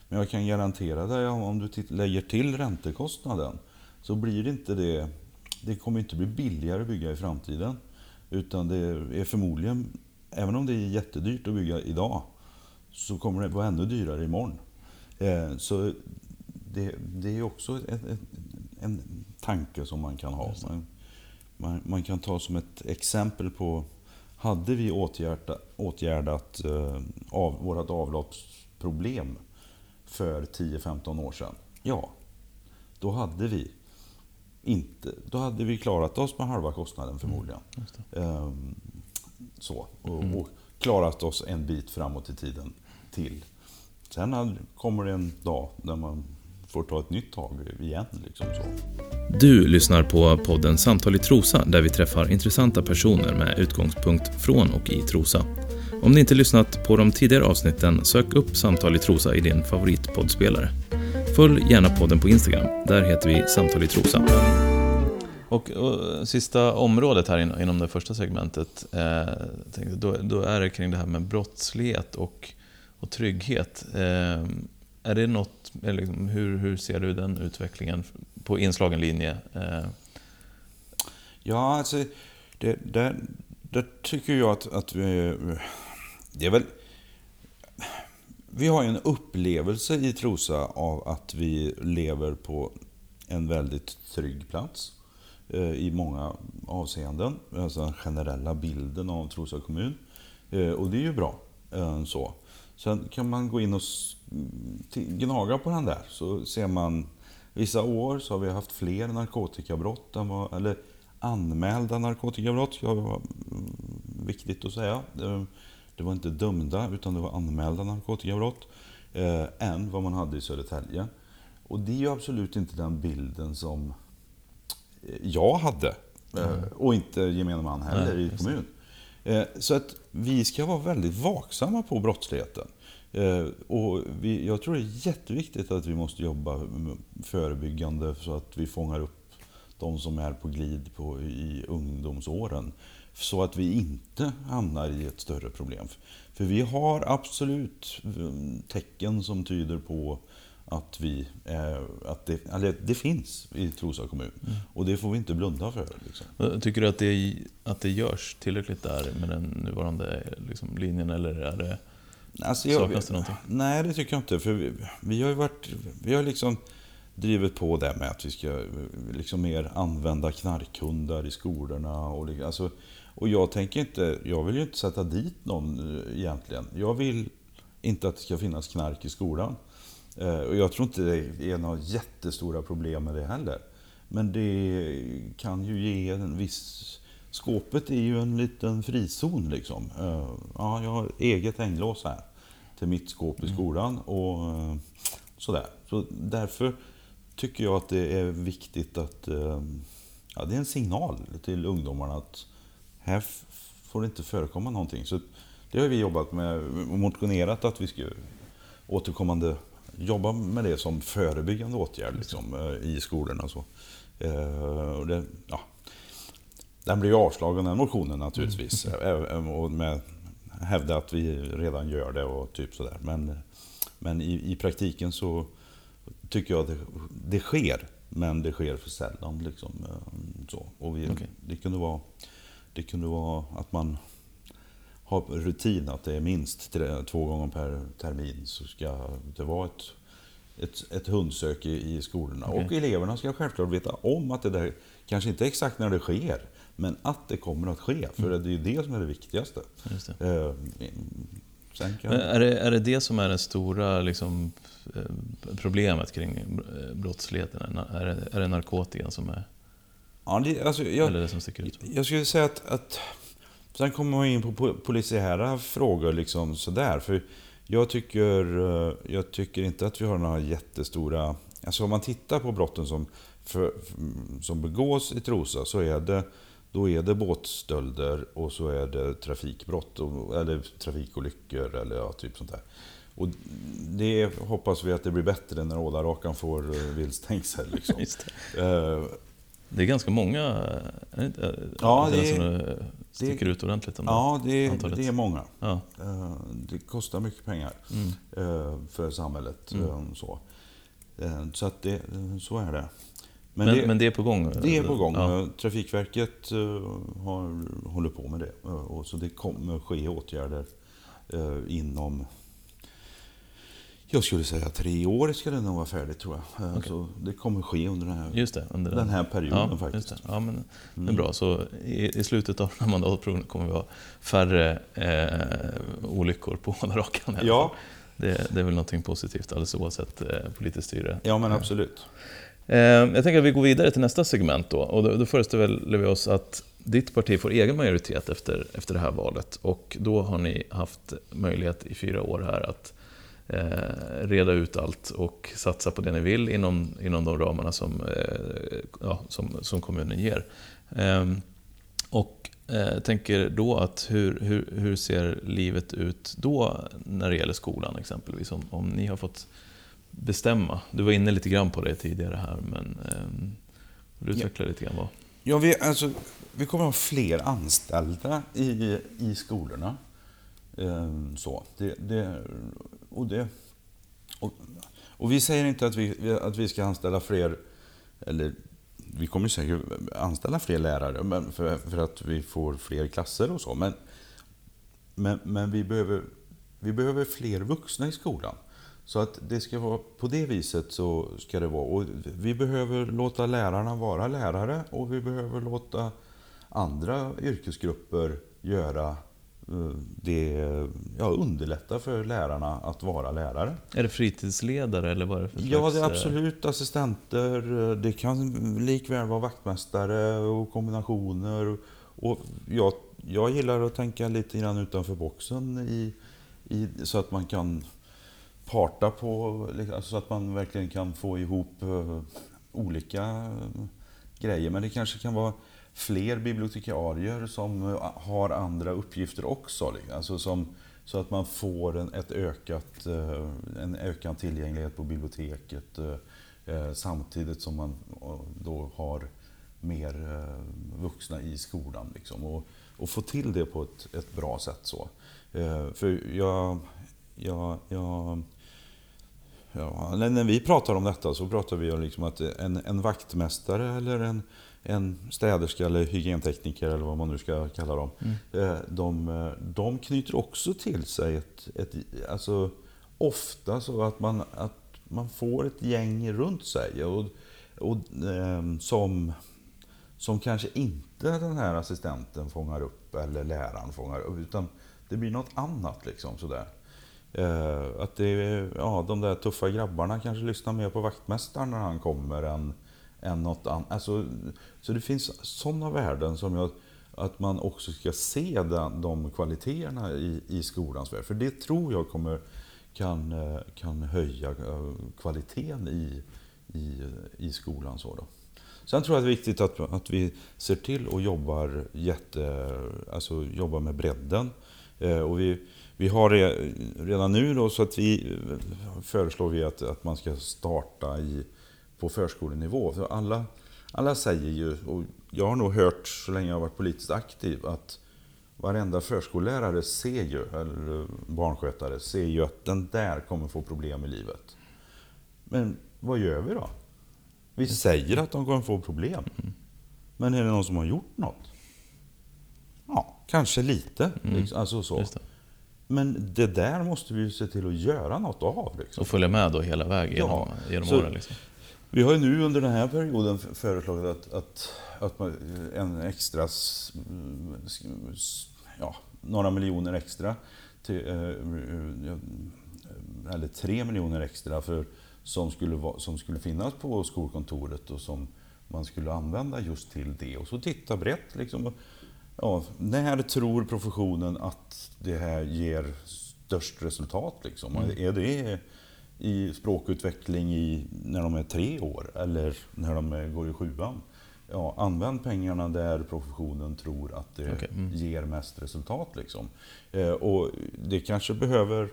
Men jag kan garantera dig om du lägger till räntekostnaden så blir det inte det, det kommer inte bli billigare att bygga i framtiden. Utan det är förmodligen, även om det är jättedyrt att bygga idag, så kommer det vara ännu dyrare imorgon. Eh, Så det, det är också en, en, en tanke som man kan ha. Man, man, man kan ta som ett exempel på, hade vi åtgärda, åtgärdat eh, av, vårt avloppsproblem för 10-15 år sedan? Ja, då hade vi inte, då hade vi klarat oss med halva kostnaden förmodligen.
Just det.
Ehm, så, och,
Mm.
och klarat oss en bit framåt i tiden till. Sen hade- kommer det en dag där man får ta ett nytt tag igen. Liksom så.
Du lyssnar på podden Samtal i Trosa där vi träffar intressanta personer med utgångspunkt från och i Trosa. Om ni inte lyssnat på de tidigare avsnitten, sök upp Samtal i Trosa i din favoritpoddspelare. Följ gärna podden på Instagram, där heter vi Samtal i Trosa. Och, och, sista området här in, inom det första segmentet, eh, tänkte, då, då, är det kring det här med brottslighet och, och trygghet. Eh, är det något, eller liksom, hur, hur ser du den utvecklingen på inslagen linje? Eh?
Ja, alltså, det, där, där tycker jag att, att vi, det är väl... Vi har ju en upplevelse i Trosa av att vi lever på en väldigt trygg plats eh, i många avseenden. Alltså den generella bilden av Trosa kommun. Eh, och det är ju bra. Eh, så. Sen kan man gå in och gnaga på den där så ser man Vissa år så har vi haft fler narkotikabrott än vad, eller anmälda narkotikabrott. ja, mm, viktigt att säga. Det var inte dömda utan det var anmälda narkotikabrott eh, än vad man hade i Södertälje. Och det är ju absolut inte den bilden som eh, jag hade. Eh, mm. Och inte gemene man heller Nej, i kommun. Eh, så att vi ska vara väldigt vaksamma på brottsligheten. Och vi, jag tror det är jätteviktigt att vi måste jobba förebyggande så att vi fångar upp de som är på glid på, i ungdomsåren. Så att vi inte hamnar i ett större problem. För vi har absolut mm, tecken som tyder på att, vi, att det, eller det finns i Trosa kommun. Mm. Och det får vi inte blunda för. Liksom.
Tycker du att det, att det görs tillräckligt där med den nuvarande liksom, linjen? Eller är det, alltså jag, saknas det någonting?
Nej, det tycker jag inte. För vi, vi har ju varit... Vi har liksom drivit på det med att vi ska liksom mer använda knarkhundar i skolorna. Och, alltså, och jag tänker inte, jag vill ju inte sätta dit någon eh, egentligen. Jag vill inte att det ska finnas knark i skolan. Eh, och jag tror inte det är några jättestora problem med det heller. Men det kan ju ge en viss... Skåpet är ju en liten frizon liksom. Eh, ja, jag har eget hänglås här till mitt skåp i mm. skolan och sådär. Så därför tycker jag att det är viktigt att... Ja, det är en signal till ungdomarna att här får det inte förekomma någonting. Så det har vi jobbat med och motionerat att vi ska återkommande jobba med det som förebyggande åtgärd liksom, eh, i skolorna. Så. Eh, och det, ja. Den blir ju avslagen den motionen naturligtvis. <laughs> Mm. Och med hävda att vi redan gör det och typ sådär. Men, men i, i praktiken så tycker jag att det, det sker. Men det sker för sällan. Liksom, så. Och vi, okay. Det kunde vara det kunde vara att man har rutin att det är minst två gånger per termin så ska det vara ett, ett, ett hundsök i, i skolorna. Okay. Och eleverna ska självklart veta om att det där, kanske inte exakt när det sker, men att det kommer att ske. För mm. det är ju det som är det viktigaste. Det. Eh,
kan... är, det, är det det som är det stora liksom, eh, problemet kring eh, brottsligheten? Är det, är det narkotikan som är
Ja, alltså, jag, Eller det som sticker ut? Jag skulle säga att, att Sen kommer man in på polisiära frågor liksom sådär. För jag tycker, eh, jag tycker inte att vi har några jättestora... Alltså om man tittar på brotten som, för, som begås i Trosa så är det, då är det båtstölder och så är det trafikbrott eller trafikolyckor eller ja, typ sånt där. Och det hoppas vi att det blir bättre när ålarakan får eh, vildstängsel. Liksom. <laughs>
Det är ganska många ja, det, som sticker det, ut ordentligt.
Ja, det det är många. Ja. Eh, det kostar mycket pengar mm. Eh, för samhället. Mm. Eh, så, så, att det, så är det.
Men, men, det, men det är på gång?
Det är på gång. Ja. Trafikverket har, håller på med det. Och så det kommer ske åtgärder inom jag skulle säga tre år ska det nog vara färdigt tror jag. Okay. Så det kommer ske under den här,
just det, under
den här perioden
ja,
faktiskt.
Det. Ja, men, det är mm. bra. Så i, i slutet av den här mandatperioden kommer vi ha färre eh, olyckor på hålla rakan.
Ja.
Det, det, är väl något positivt alldeles oavsett eh, politiskt styre.
Ja, men absolut.
Eh, jag tänker att vi går vidare till nästa segment då. Och då, då föreställer vi oss att ditt parti får egen majoritet efter, efter det här valet. Och då har ni haft möjlighet i fyra år här att eh, reda ut allt och satsa på det ni vill inom, inom de ramarna som, eh, ja, som, som kommunen ger. Eh, och eh, tänker då att hur, hur, hur ser livet ut då när det gäller skolan exempelvis? Om, om ni har fått bestämma. Du var inne lite grann på det tidigare här, men eh, vill du utveckla ja. lite grann? Vad?
Ja, vi, alltså, vi kommer att ha fler anställda i, i skolorna. Ehm, så. Det, det, och, det, och, och vi säger inte att vi, att vi ska anställa fler, eller vi kommer säkert anställa fler lärare men för, för att vi får fler klasser och så. Men, men, men vi, behöver, vi behöver fler vuxna i skolan. Så att det ska vara på det viset så ska det vara. Och vi behöver låta lärarna vara lärare och vi behöver låta andra yrkesgrupper göra det, ja, underlätta för lärarna att vara lärare.
Är det fritidsledare eller vad är det för
Ja, det är
eh,
absolut assistenter. Det kan likväl vara vaktmästare och kombinationer. Och jag, jag gillar att tänka lite grann utanför boxen i, i, så att man kan parta på, så att man verkligen kan få ihop eh, olika grejer. Men det kanske kan vara fler bibliotekarier som eh, har andra uppgifter också. Liksom. Alltså som, så att man får en, ett ökat, eh, en ökad tillgänglighet på biblioteket eh, samtidigt som man då har mer vuxna i skolan. Liksom. Och, och få till det på ett, ett bra sätt. så. För jag, jag, jag Ja, när när vi pratar om detta så pratar vi om liksom att en, en vaktmästare eller en, en städerska eller hygientekniker eller vad man nu ska kalla dem. eh, De, eh, de knyter också till sig ett, ett, alltså ofta så att man, att man får ett gäng runt sig. Och, och, eh, som, som kanske inte den här assistenten fångar upp eller läraren fångar upp. Utan det blir något annat. liksom sådär. Eh, att det, ja, de där tuffa grabbarna kanske lyssnar mer på vaktmästaren när han kommer än, än något annat. Alltså, så det finns sådana värden som jag, att man också ska se den, de kvaliteterna i, i skolans värld. För det tror jag kommer, kan, eh, kan höja eh, kvaliteten i, i, i skolan. Så då. Sen tror jag att det är viktigt att, att vi ser till och jobbar, jätte, alltså jobbar med bredden. Eh, och vi, vi har det redan nu då, så att vi föreslår vi att, att man ska starta i, på förskolenivå. För alla, alla säger ju, och jag har nog hört så länge jag har varit politiskt aktiv, att varenda förskollärare ser ju, eller barnskötare ser ju att den där kommer få problem i livet. Men vad gör vi då? Vi säger att de kommer få problem. Men är det någon som har gjort något? Ja, kanske lite. Liksom, alltså så. Men det där måste vi ju se till att göra något av. Liksom.
Och följa med då hela vägen genom,
Ja,
genom
så-
åren. Liksom.
Vi har ju nu under den här perioden föreslagit att, att, att man, en extra, ja, några miljoner extra, till, eh, eh, eller tre miljoner extra för, som, skulle som skulle finnas på skolkontoret och som man skulle använda just till det. Och så titta brett. Liksom, ja, när tror professionen att det här ger störst resultat? Liksom? Är det i språkutveckling i, när de är tre år eller när de är, går i sjuan? Ja, använd pengarna där professionen tror att det
Okej, mm.
ger mest resultat. Liksom. Eh, och det kanske behöver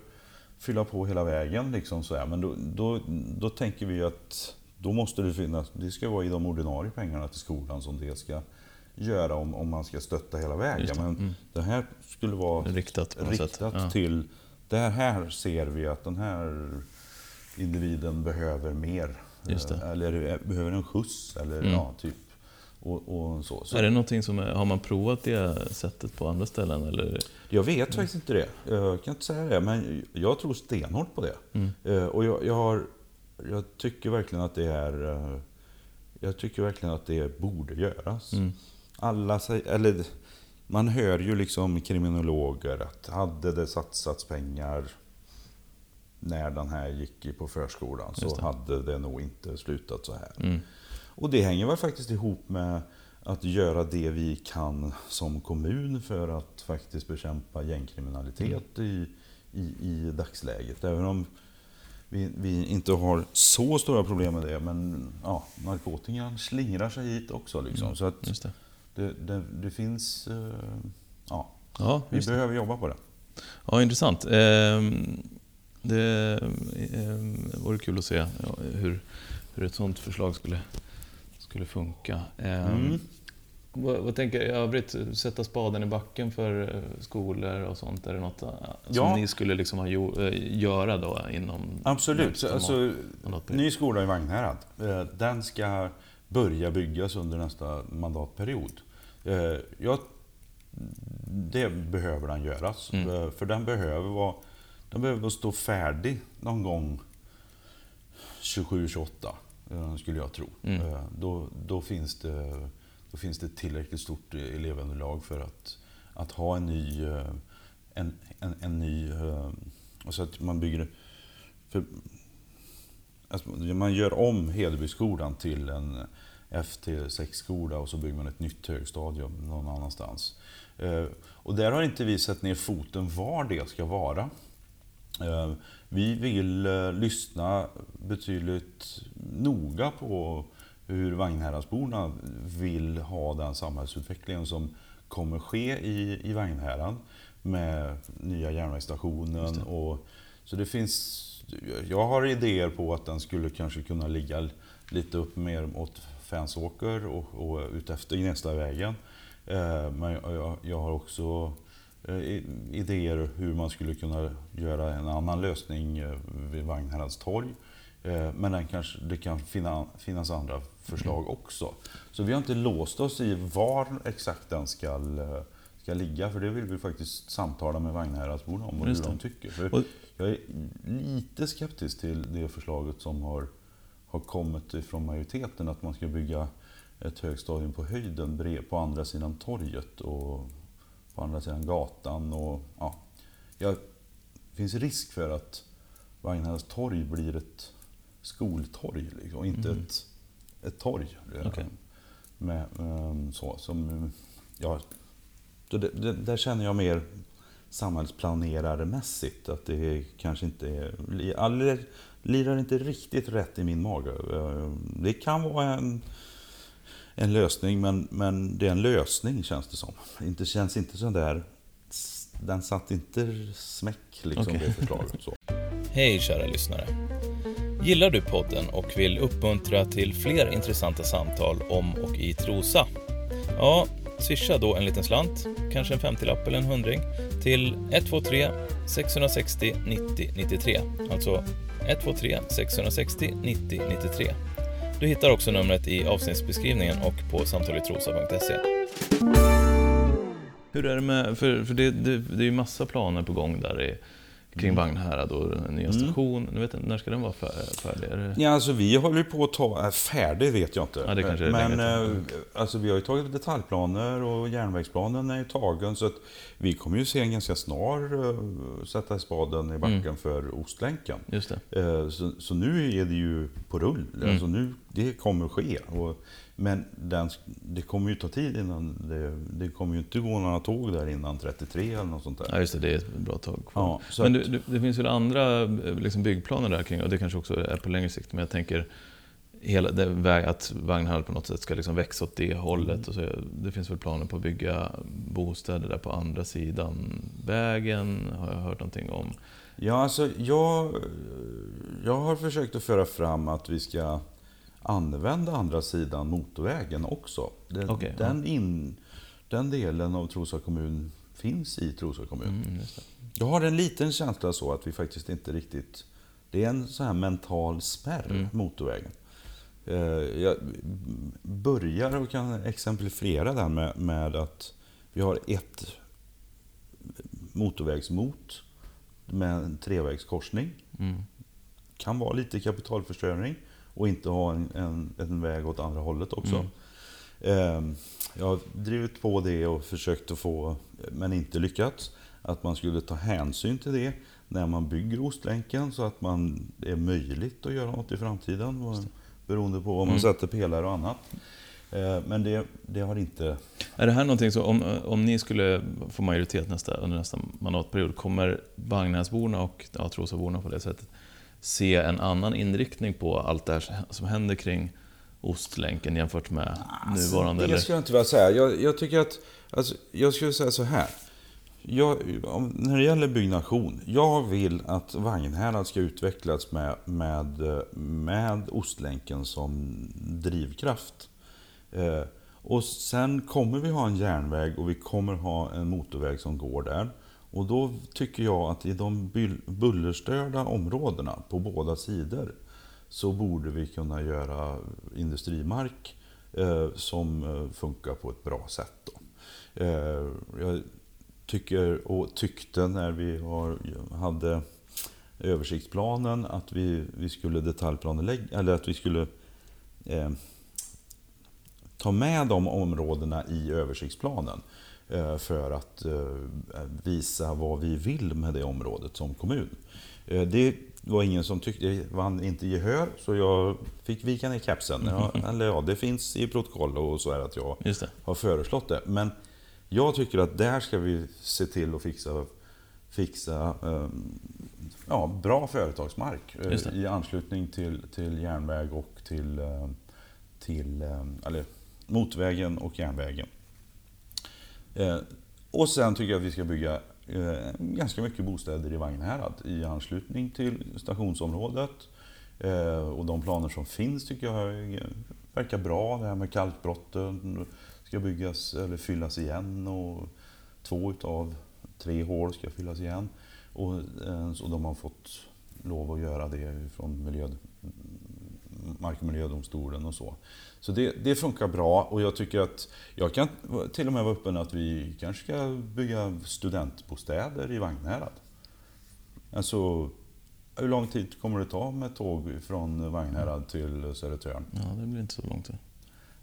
fylla på hela vägen. Liksom, så här. Men då, då, då tänker vi att då måste det finnas, det ska vara i de ordinarie pengarna till skolan som det ska göra om, om man ska stötta hela vägen.
Det,
Men
mm.
det här skulle vara
Riktat
riktat
Ja.
till, det här ser vi att den här individen behöver mer. Eller eh, behöver en skjuts eller
Mm.
ja, typ. Och, och så. så.
Är det någonting som är, har man provat det sättet på andra ställen? Eller?
Jag vet faktiskt inte det. Jag kan inte säga det, men jag tror stenhårt på det.
Mm.
Eh, Och jag, jag, har, jag tycker verkligen att det är... eh, Jag tycker verkligen att det borde göras.
Mm.
Alla säger, eller man hör ju liksom kriminologer att hade det satsats pengar när den här gick på förskolan så hade det nog inte slutat så här.
Mm.
Och det hänger väl faktiskt ihop med att göra det vi kan som kommun för att faktiskt bekämpa gängkriminalitet i, i, i dagsläget. Även om vi, vi inte har så stora problem med det, men ja, narkotikan slingrar sig hit också. Liksom. Så att
det.
det, det, det finns... eh, Ja,
Ja,
vi behöver jobba på det.
ja, intressant. Ehm, Det ehm, vore kul att se hur, hur ett sånt förslag skulle, skulle funka. Ehm,
Mm.
Vad, vad tänker i övrigt? Sätta spaden i backen för eh, skolor och sånt? Är det något eh, som ja. ni skulle liksom ha jo, eh, göra då inom...
Absolut. Alltså, ny skola i Vagnhärad, den ska börja byggas under nästa mandatperiod. Jag, det behöver den göras. Mm. För den behöver, vara, den behöver stå färdig någon gång 27-28, skulle jag tro. Mm. Då, då finns det då finns det tillräckligt stort elevunderlag för att, att ha en ny... Eh, en, en, en ny alltså att man bygger... För, alltså man gör om Hedebyskolan till en FT6-skola och så bygger man ett nytt högstadium någon annanstans. Eh, och där har inte vi sett ner foten var det ska vara. Vi vill lyssna betydligt noga på hur Vagnhäradsborna vill ha den samhällsutvecklingen som kommer ske i, i Vagnhärad med nya järnvägsstationen. Det. Och, så det finns, jag har idéer på att den skulle kanske kunna ligga lite upp mer åt Fänsåker och, och utefter Gnestavägen. Eh, men jag, jag, har också eh, idéer hur man skulle kunna göra en annan lösning eh, vid Vagnhärads torg. Eh, men den kanske, det kan finnas andra förslag också. Så vi har inte låst oss i var exakt den ska, eh, ska ligga. För det vill vi faktiskt samtala med Vagnhäradsborna om och hur de tycker. För jag är lite skeptisk till det förslaget som har, har kommit från majoriteten. Att man ska bygga ett högstadium på höjden på andra sidan torget och på andra sidan gatan. Och, ja, det finns risk för att Vagnhärads torg blir ett skoltorg, liksom, inte mm. ett, ett torg. Okay. Med, um, så, som, ja, det, det, där känner jag mer samhällsplanerarmässigt att det kanske inte är, lirar inte riktigt rätt i min mage. Ehm, det kan vara en, en lösning, men, men det är en lösning känns det som. Det känns inte sån där, den satt inte smäck liksom okay. det förslaget. Så. <laughs>
Hej kära lyssnare. Gillar du podden och vill uppmuntra till fler intressanta samtal om och i Trosa? Ja, swisha då en liten slant, kanske en 50-lapp eller en hundring, till 123 660 90 93. Alltså 123 660 90 93. Du hittar också numret i avsnittsbeskrivningen och på samtaletrosa.se Hur är det med, för, för det, det, det är ju massa planer på gång där i kring mm. Vagnhärad och nya mm. station. Mm. Vet, när ska den vara färdig? Det...
Ja, alltså vi håller på att ta... Äh, färdig vet jag inte. Ja, det kanske Men äh, alltså, vi har ju tagit detaljplaner och järnvägsplanen är ju tagen. Så att vi kommer ju se en ganska snar uh, sätta spaden i backen mm. för Ostlänken.
Just.
Uh, så, så, nu är det ju på rull. Mm. Alltså nu, det kommer ske. Och, men den, det kommer ju ta tid innan... Det, det, kommer ju inte gå några tåg där innan 33 eller något sånt där.
Ja, just det. Det är ett bra tag kvar. Ja, men att, det, det, finns väl andra liksom byggplaner där kring, och det kanske också är på längre sikt, men jag tänker hela det väg, att Vagnhall på något sätt ska liksom växa åt det hållet. Mm. Och så, det finns väl planer på att bygga bostäder där på andra sidan vägen, har jag hört någonting om.
Ja, alltså jag, jag har försökt att föra fram att vi ska använda andra sidan motorvägen också. Den, okay, den, in, den delen av Trosa kommun finns i Trosa kommun. Mm, jag har en liten känsla så att vi faktiskt inte riktigt... Det är en sån här mental spärr, mm. motorvägen. Eh, jag börjar och kan exemplifiera den med, med att vi har ett motorvägsmot med en trevägskorsning. Mm. Kan vara lite kapitalförstöring och inte ha en, en, en väg åt andra hållet också. Mm. Ehm, jag har drivit på det och försökt att få, men inte lyckats, att man skulle ta hänsyn till det när man bygger Ostlänken så att man är möjligt att göra något i framtiden. Beroende på om man mm. sätter pelare och annat. Ehm, men det, det, har inte...
Är det här någonting som, om, om ni skulle få majoritet nästa, under nästa mandatperiod, kommer Vagnäsborna och ja, Trosaborna på det sättet se en annan inriktning på allt det här som händer kring Ostlänken jämfört med alltså, nuvarande?
Det skulle jag inte vilja säga. Jag, jag, tycker att, alltså, jag skulle säga så här. Jag, när det gäller byggnation, jag vill att Vagnhärad ska utvecklas med, med, med Ostlänken som drivkraft. Eh, Och sen kommer vi ha en järnväg och vi kommer ha en motorväg som går där. Och då tycker jag att i de bullerstörda områdena på båda sidor så borde vi kunna göra industrimark eh, som eh, funkar på ett bra sätt. Då. Eh, jag tycker och tyckte när vi har, hade översiktsplanen att vi, vi skulle detaljplanelägga, eller att vi skulle eh, ta med de områdena i översiktsplanen eh, för att eh, visa vad vi vill med det området som kommun. Eh, det var ingen som tyckte, det vann inte gehör så jag fick vika ner kepsen. Ja, <laughs> eller ja, det finns i protokoll och så är att jag har föreslått det. Men jag tycker att där ska vi se till att fixa, fixa ja, bra företagsmark i anslutning till, till järnväg och till, till eller, motorvägen och järnvägen. Eh, och sen tycker jag att vi ska bygga eh, ganska mycket bostäder i Vagnhärad i anslutning till stationsområdet. Eh, och de planer som finns tycker jag verkar bra. Det här med kalkbrotten ska byggas eller fyllas igen och två utav tre hål ska fyllas igen. Och, eh, och de har fått lov att göra det från miljö, Mark och miljödomstolen och så. Så det, det, funkar bra och jag tycker att jag kan till och med vara öppen att vi kanske ska bygga studentbostäder i Vagnhärad. Alltså, hur lång tid kommer det ta med tåg från Vagnhärad till Södertörn?
Ja, det blir inte så långt.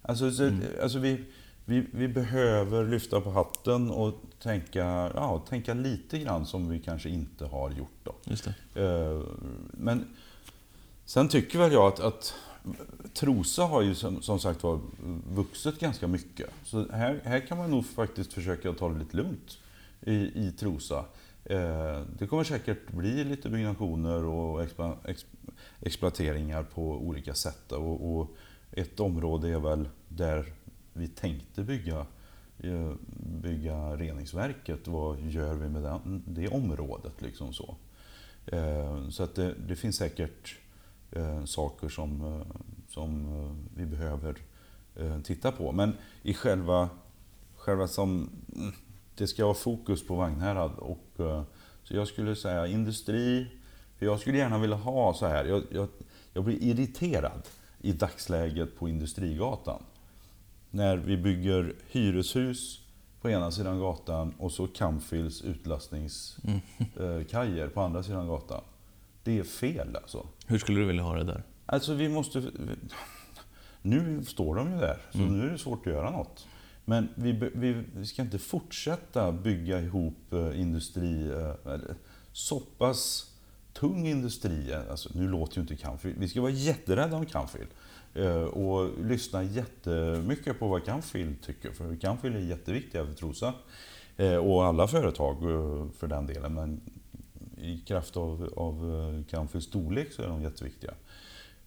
Alltså, så, mm. alltså vi, vi, vi, behöver lyfta på hatten och tänka, ja, tänka lite grann som vi kanske inte har gjort. Då.
Just det.
Eh, men sen tycker väl jag att, att Trosa har ju som, som, sagt var vuxit ganska mycket. Så här, här kan man nog faktiskt försöka ta det lite lugnt i, i Trosa. Eh, det kommer säkert bli lite byggnationer och expla, ex, exploateringar på olika sätt. Och, och, ett område är väl där vi tänkte bygga, eh, bygga reningsverket. Vad gör vi med den, det området? Liksom så eh, så att det, det finns säkert eh, saker som, eh, som eh, vi behöver eh, titta på. Men i själva, själva som... Mm, det ska vara fokus på Vagnhärad. Och, så jag skulle säga industri. För jag skulle gärna vilja ha så här. Jag, jag, jag blir irriterad i dagsläget på Industrigatan. När vi bygger hyreshus på ena sidan gatan och så Camfils utlastningskajer mm. på andra sidan gatan. Det är fel alltså.
Hur skulle du vilja ha det där?
Alltså vi måste... Nu står de ju där, så mm. nu är det svårt att göra något. Men vi, vi, vi ska inte fortsätta bygga ihop eh, industri, eh, så pass tung industri. Alltså, nu låter ju inte Canfield. Vi ska vara jätterädda om Canfield. Eh, och lyssna jättemycket på vad Canfield tycker. För Canfield är jätteviktiga för Trosa. Och alla företag för den delen. Men i kraft av, av Canfields storlek så är de jätteviktiga.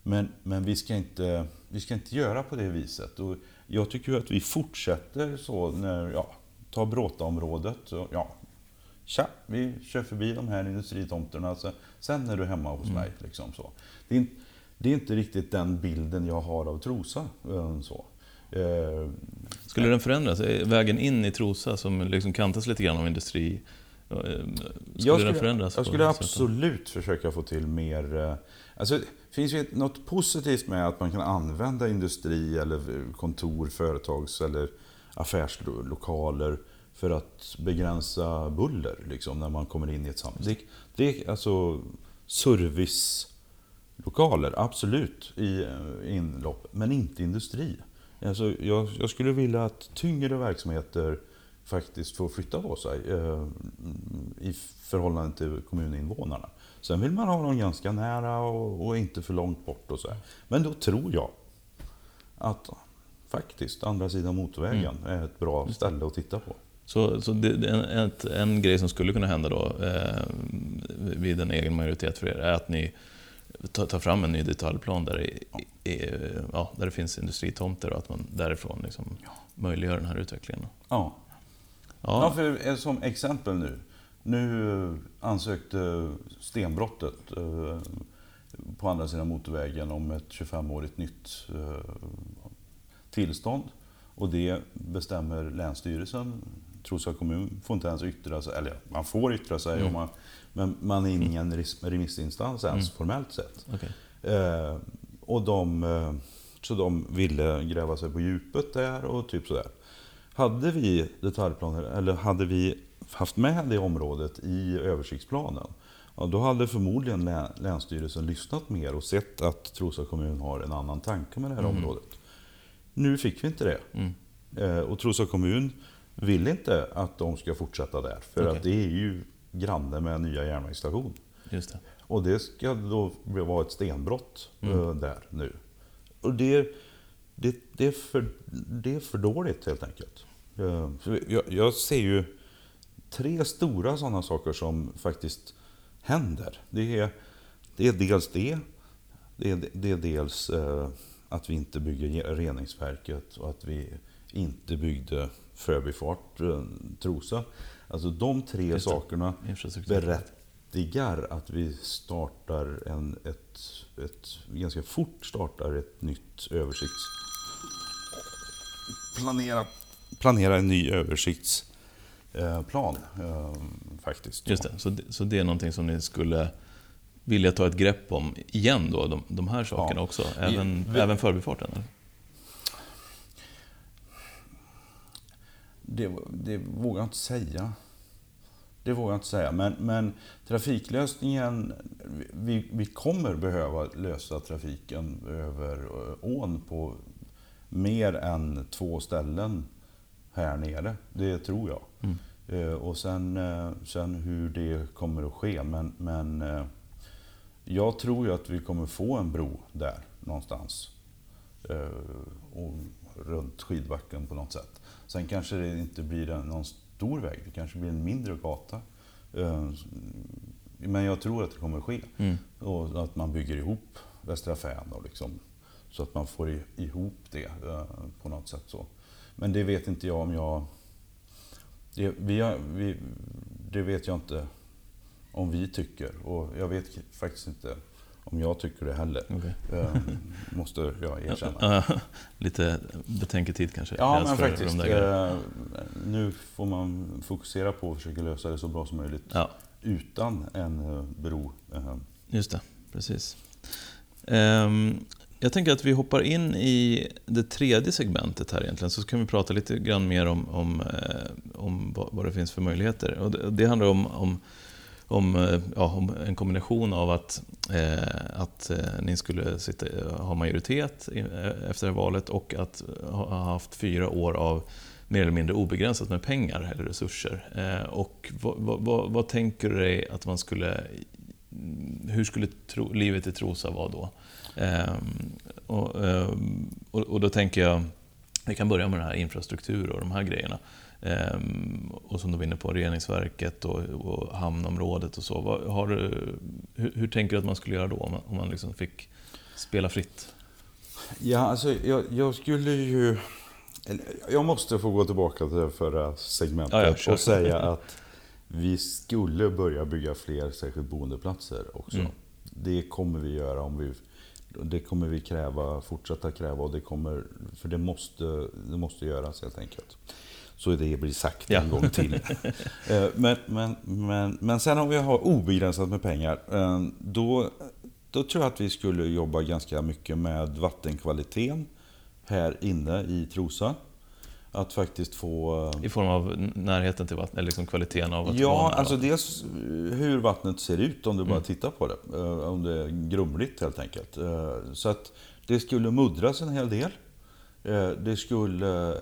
Men, men vi, ska inte, vi ska inte göra på det viset. Och jag tycker att vi fortsätter så när, ja, ta Bråtaområdet. Ja, tja, vi kör förbi de här industritomterna. Sen är du hemma hos mm. mig. Liksom så. Det, är, det är inte riktigt den bilden jag har av Trosa. Eh, så.
Eh, Skulle den förändras? Vägen in i Trosa som liksom kantas lite grann av industri
Eh, skulle, jag skulle den förändras? Jag skulle absolut försöka få till mer... Eh, alltså, det finns ju något positivt med att man kan använda industri eller kontor, företags eller affärslokaler för att begränsa buller liksom, när man kommer in i ett samhälle. Det, det är alltså servicelokaler, absolut, i eh, inlopp, men inte industri. Alltså, jag, jag skulle vilja att tyngre verksamheter faktiskt får flytta på sig eh, i förhållande till kommuninvånarna. Sen vill man ha dem ganska nära och, och inte för långt bort. och så. Men då tror jag att faktiskt andra sidan motorvägen mm. är ett bra ställe att titta på.
Så, så det, en, en grej som skulle kunna hända då eh, vid en egen majoritet för er är att ni tar, tar fram en ny detaljplan där det, ja. ja, där det finns industritomter och att man därifrån liksom ja. möjliggör den här utvecklingen.
Ja, Ja. ja för, som exempel nu. Nu ansökte Stenbrottet eh, på andra sidan motorvägen om ett 25-årigt nytt eh, tillstånd. Och det bestämmer Länsstyrelsen. Trosa kommun får inte ens yttra sig, eller man får yttra sig,
Mm.
man, men man är ingen remissinstans ens
Mm.
formellt sett.
Okej.
Eh, och de, så de ville gräva sig på djupet där och typ sådär. Hade vi detaljplaner, eller hade vi haft med det området i översiktsplanen, ja, då hade förmodligen lä- Länsstyrelsen lyssnat mer och sett att Trosa kommun har en annan tanke med det här
Mm.
området. Nu fick vi inte det.
Mm.
Eh, och Trosa kommun vill inte att de ska fortsätta där, för
Okej.
att det är ju granne med nya järnvägsstation.
Just det.
Och det ska då vara ett stenbrott
Mm.
eh, där nu. Och det, det, det, är för, det är för dåligt helt enkelt. Eh, så Jag, jag ser ju tre stora sådana saker som faktiskt händer. Det är, det är dels det. Det är, det är dels eh, att vi inte bygger ge- reningsverket och att vi inte byggde förbifart eh, Trosa. Alltså de tre
Just det.
sakerna berättigar att vi startar en, ett, ett, ganska fort startar ett nytt översikts... Planera, planera en ny översiktsplan eh, faktiskt.
Just det. Så, det. så det är någonting som ni skulle vilja ta ett grepp om igen då, de, de här sakerna
Ja.
också? Även,
Vi-
även förbifarten? Eller?
Det, det vågar jag inte säga. Det vågar jag inte säga. Men, men trafiklösningen, vi, vi kommer behöva lösa trafiken över eh, ån på mer än två ställen här nere. Det tror jag.
Mm.
Eh, Och sen, eh, sen hur det kommer att ske. Men, men eh, jag tror ju att vi kommer få en bro där någonstans. Eh, Och runt skidbacken på något sätt. Sen kanske det inte blir en, någon stor väg. Det kanske blir en mindre gata. Eh, Men jag tror att det kommer att ske.
Mm.
Och att man bygger ihop Västra Fän och liksom, så att man får ihop det eh, på något sätt. så. Men det vet inte jag om jag... Det, vi har, vi, det vet jag inte om vi tycker. Och jag vet faktiskt inte om jag tycker det heller.
Okej.
Eh, måste jag erkänna. <laughs>
Lite betänketid kanske?
Ja, men faktiskt. Eh, nu får man fokusera på att försöka lösa det så bra som möjligt
Ja,
utan en eh, bro. Eh,
just det. Precis. Ehm, jag tänker att vi hoppar in i det tredje segmentet här egentligen, så kan vi prata lite grann mer om, om, eh, om vad, det finns för möjligheter. Och det, det handlar om, om, om, eh, ja, om en kombination av att, eh, att eh, ni skulle sitta, ha majoritet efter det här valet och att ha, ha haft fyra år av mer eller mindre obegränsat med pengar eller resurser. Eh, och vad, vad, vad, vad tänker du dig att man skulle... Hur skulle tro, livet i Trosa vara då? Ehm, och, ehm, och, och då tänker jag, vi kan börja med den här infrastruktur och de här grejerna. Ehm, och som du var inne på, reningsverket och, och hamnområdet och så. Vad, har hur, hur tänker du att man skulle göra då om man, om man liksom fick spela fritt?
Ja, alltså jag, jag skulle ju... Jag måste få gå tillbaka till det förra segmentet
Ja,
och säga att vi skulle börja bygga fler särskilt boendeplatser också.
Mm.
Det kommer vi göra om vi... Det kommer vi kräva, fortsätta kräva och det kommer... För det måste, det måste göras helt enkelt. Så det blir sagt
Ja.
en gång till. <laughs> Eh, men, men, men, men sen om vi har obegränsat med pengar, eh, då, då tror jag att vi skulle jobba ganska mycket med vattenkvaliteten här inne i Trosa. Att faktiskt få... eh,
I form av närheten till vattnet, eller liksom kvaliteten av att vara
Ja, alltså
vattnet.
dels hur vattnet ser ut om du bara
Mm.
tittar på det. Eh, Om det är grumligt helt enkelt. Eh, Så att det skulle muddras en hel del. Det skulle...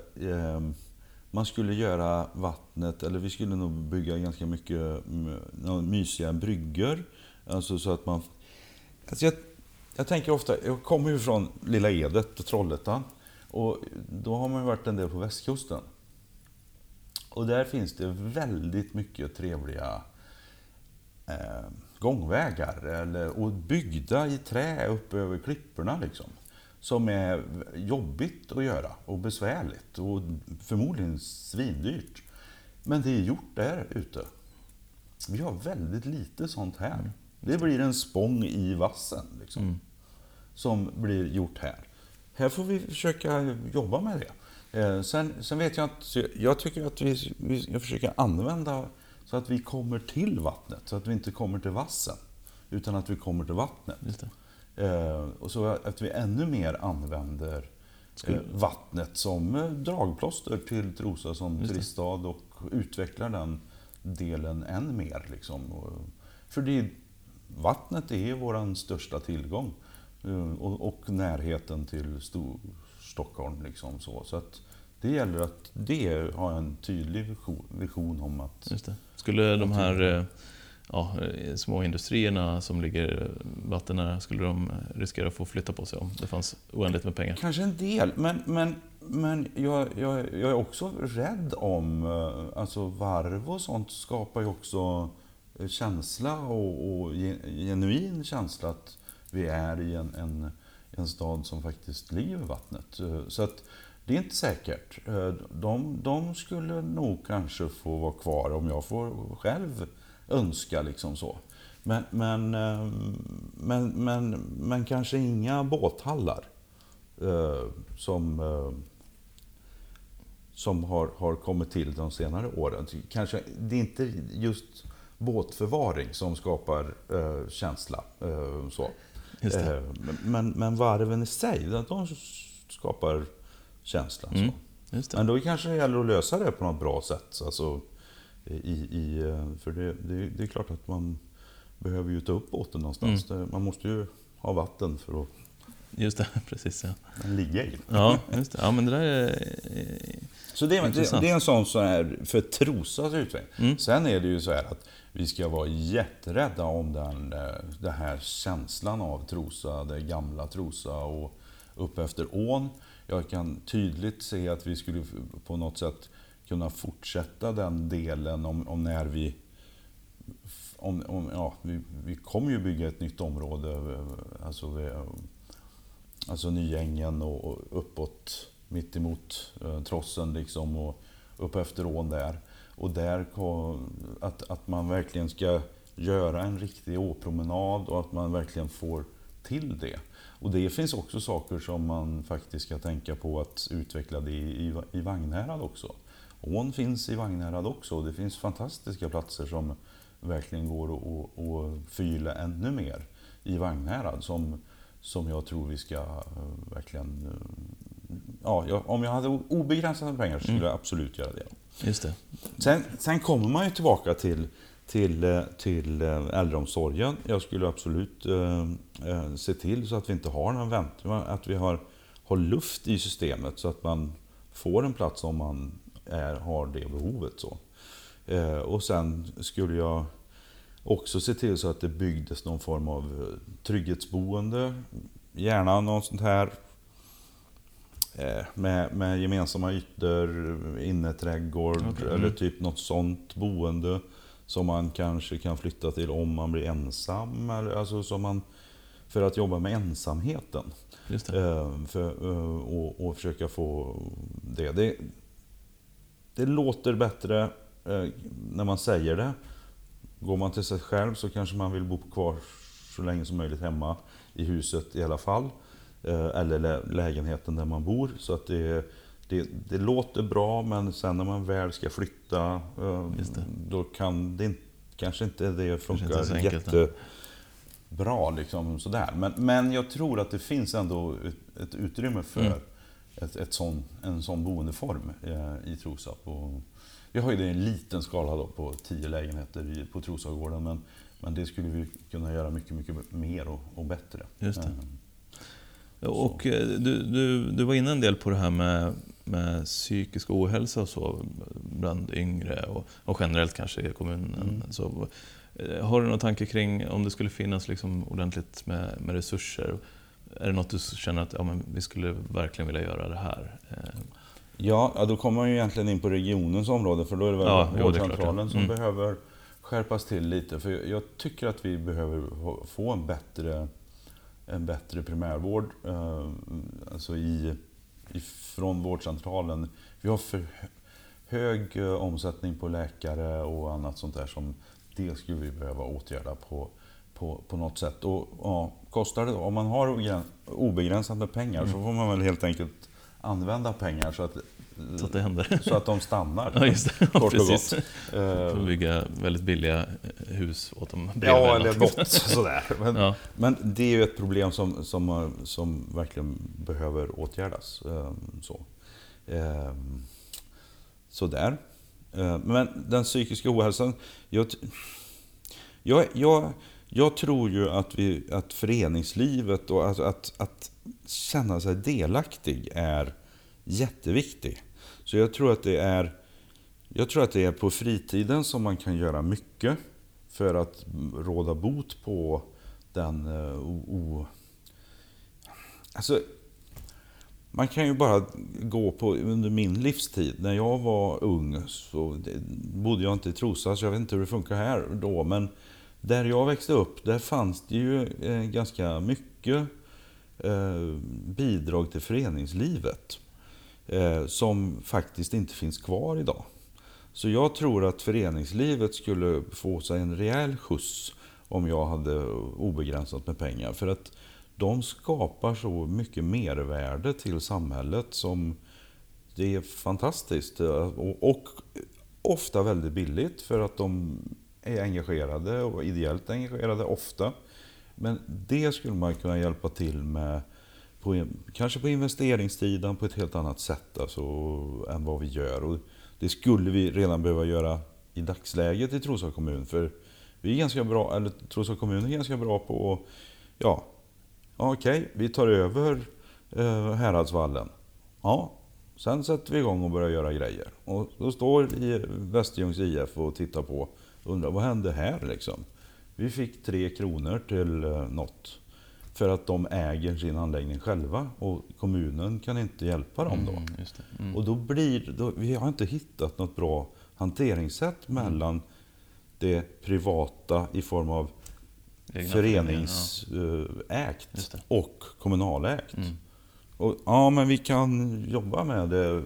Man skulle göra vattnet, eller vi skulle nog bygga ganska mycket mm, mysiga bryggor. Alltså så att man... Alltså jag, jag tänker ofta, jag kommer ju från Lilla Edet, Trollhättan. Och då har man ju varit en del på västkusten. Och där finns det väldigt mycket trevliga eh, gångvägar. Eller, och byggda i trä uppe över klipporna. Liksom, som är jobbigt att göra och besvärligt och förmodligen svindyrt. Men det är gjort där ute. Vi har väldigt lite sånt här. Det blir en spång i vassen. Liksom,
Mm.
Som blir gjort här. Här får vi försöka jobba med det. Eh, sen, sen, vet jag att jag tycker att vi, vi ska försöka använda så att vi kommer till vattnet, så att vi inte kommer till vassen. Utan att vi kommer till vattnet. Eh, och så att vi ännu mer använder eh, vattnet som eh, dragplåster till Trosa som turiststad och utvecklar den delen än mer. Liksom. För det, vattnet är vår största tillgång. Eh, och, och, närheten till Stor, Stockholm. Liksom så. så att det gäller att det har en tydlig vision, om att...
Skulle de här eh, ja, små industrierna som ligger vattennära, skulle de riskera att få flytta på sig om det fanns oändligt med pengar?
Kanske en del, men, men, men jag, jag, jag är också rädd om... Eh, alltså varv och sånt skapar ju också känsla och, och genuin känsla att vi är i en, en, en stad som faktiskt lever vattnet. Eh, så att det är inte säkert. Eh, de, de skulle nog kanske få vara kvar om jag får själv önska liksom så. Men, men, eh, men, men, men kanske inga båthallar som, som har, har kommit till de senare åren. Kanske, det är inte just båtförvaring som skapar eh, känsla. Eh, så. Eh, men, men varven i sig, de skapar känsla. Mm. Så. Men då kanske det gäller att lösa det på något bra sätt. Alltså, i, i, eh, för det, det, det är klart att man behöver ju ta upp båten någonstans. Mm. Man måste ju ha vatten för att
Just det, <laughs> precis ja.
ligga i.
Ja, just det. Ja, men det där är
Så det är, det, det är en sån så här för Trosas utveckling. Mm. Sen är det ju så här att vi ska vara jätterädda om den, eh, den här känslan av Trosa, det gamla Trosa och upp efter ån. Jag kan tydligt se att vi skulle på något sätt kunna fortsätta den delen om, om när vi om, om, ja, vi, vi kommer ju bygga ett nytt område, eh, alltså, vi, alltså Nyängen och, och uppåt mittemot eh, Trossen liksom och upp efter ån där. Och där att, att man verkligen ska göra en riktig åpromenad och att man verkligen får till det. Och det finns också saker som man faktiskt ska tänka på att utveckla det i, i Vagnhärad också. Ån finns i Vagnhärad också och det finns fantastiska platser som verkligen går att förgylla ännu mer i Vagnhärad som, som jag tror vi ska eh, verkligen... Eh, ja, om jag hade obegränsade pengar så skulle mm. jag absolut göra det.
Just det.
Sen, sen kommer man ju tillbaka till, till, eh, till äldreomsorgen. Jag skulle absolut eh, se till så att vi inte har någon väntning, att vi har, har luft i systemet så att man får en plats om man är, har det behovet. Så. Eh, och sen skulle jag också se till så att det byggdes någon form av trygghetsboende. Gärna något sånt här Eh, med, med gemensamma ytor, inneträdgård okay. eller mm. typ något sånt boende som man kanske kan flytta till om man blir ensam. Eller, alltså som man, för att jobba med ensamheten. Eh, för, eh, och, och, försöka få det. det. Det låter bättre när man säger det. Går man till sig själv så kanske man vill bo kvar så länge som möjligt hemma i huset i alla fall. Eh, eller lägenheten där man bor. Så att det, det, det, låter bra men sen när man väl ska flytta eh, då kan det kanske inte det funkar jättebra. Liksom, sådär. Men, men jag tror att det finns ändå ett, ett utrymme för mm. ett, ett sån, en sån boendeform eh, i Trosap. Vi har ju det i en liten skala då, på tio lägenheter på Trosagården men, men det skulle vi kunna göra mycket, mycket mer och, och bättre.
Just det. Och eh, du, du, du var inne en del på det här med, med psykisk ohälsa och så bland yngre och, och generellt kanske i kommunen. Mm. Så, eh, har du någon tanke kring om det skulle finnas liksom ordentligt med, med resurser? Är det något du känner att ja, men vi skulle verkligen vilja göra det här? Eh,
ja, då kommer man ju egentligen in på regionens område för då är det väl ja, vårdcentralen som mm. behöver skärpas till lite. För jag tycker att vi behöver få en bättre en bättre primärvård eh, alltså i, från vårdcentralen. Vi har för hög eh, omsättning på läkare och annat sånt där som det skulle vi behöva åtgärda på, på, på något sätt. Och, ja, kostar det då? Om man har obegränsat med pengar mm. så får man väl helt enkelt använda pengar så att
så att det händer.
Så att de stannar. <laughs>
Ja, just det.
Kort och
Precis.
gott. Eh,
Får bygga väldigt billiga hus åt dem.
Ja, eller något <laughs> sådär. Men,
Ja.
men det är ju ett problem som, som, som verkligen behöver åtgärdas. Eh, Så. Eh, Sådär. Eh, Men den psykiska ohälsan. Jag, jag, jag tror ju att, vi, att föreningslivet och att, att, att känna sig delaktig är jätteviktigt. Så jag tror att det är jag tror att det är på fritiden som man kan göra mycket för att råda bot på den eh, o... o alltså, man kan ju bara gå på under min livstid. När jag var ung så bodde jag inte i Trosa, så jag vet inte hur det funkar här då. Men där jag växte upp, där fanns det ju eh, ganska mycket eh, bidrag till föreningslivet. Eh, som faktiskt inte finns kvar idag. Så jag tror att föreningslivet skulle få sig en rejäl skjuts om jag hade obegränsat med pengar. För att de skapar så mycket mervärde till samhället som det är fantastiskt. Och, och ofta väldigt billigt för att de är engagerade och ideellt engagerade ofta. Men det skulle man kunna hjälpa till med på, kanske på investeringssidan på ett helt annat sätt alltså, än vad vi gör. Och det skulle vi redan behöva göra i dagsläget i Trosa kommun. För vi är ganska bra, eller Trosa kommun är ganska bra på att, ja, okej, okej, vi tar över eh, Häradsvallen. Ja, sen sätter vi igång och börjar göra grejer. Och då står i Västerljungs IF och tittar på undrar vad hände här liksom? Vi fick tre kronor till eh, något. För att de äger sin anläggning själva och kommunen kan inte hjälpa dem då.
Mm. Mm.
Och då blir, då, vi har inte hittat något bra hanteringssätt mellan det privata i form av föreningsägt
Just det.
och kommunalägt.
Mm.
Och, ja, men vi kan jobba med det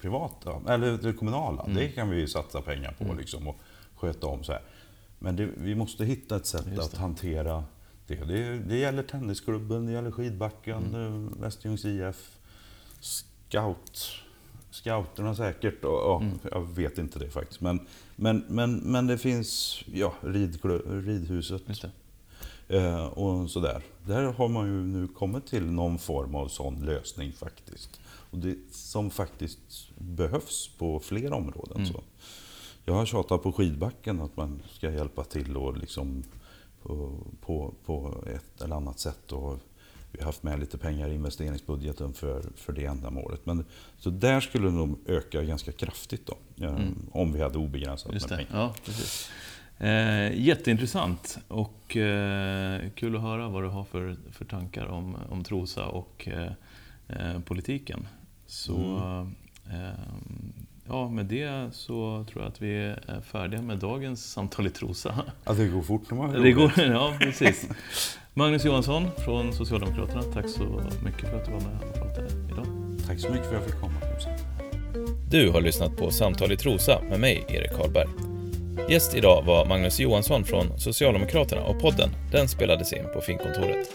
privata, eller det kommunala.
Mm.
Det kan vi satsa pengar på liksom, och sköta om. så här. Men det, vi måste hitta ett sätt att hantera det. det. Det gäller tennisklubben, det gäller skidbacken,
Mm.
eh, Västerljungs IF, scout, scouterna säkert. Och, ja,
Mm.
Jag vet inte det faktiskt. Men, men, men, men det finns ja, ridklu- ridhuset. Eh, och sådär. Där har man ju nu kommit till någon form av sån lösning faktiskt. Och det, som faktiskt behövs på fler områden.
Mm.
Så. Jag har tjatat på skidbacken att man ska hjälpa till och liksom på, på, på ett eller annat sätt. Och vi har haft med lite pengar i investeringsbudgeten för, för det ändamålet. Men, så där skulle det nog öka ganska kraftigt då. eh,
Mm.
Om vi hade obegränsat
Just
med
det.
pengar.
Ja, precis. Eh, jätteintressant och eh, kul att höra vad du har för, för tankar om, om Trosa och eh, eh, politiken. Så eh, ja, med det så tror jag att vi är färdiga med dagens samtal i Trosa.
Ja, det går fort när man har
Det går, ja, precis. Magnus Johansson från Socialdemokraterna, tack så mycket för att du var med och pratade idag.
Tack så mycket för att jag fick komma.
Du har lyssnat på Samtal i Trosa med mig, Erik Karlberg. Gäst idag var Magnus Johansson från Socialdemokraterna och podden, den spelades in på Finkontoret.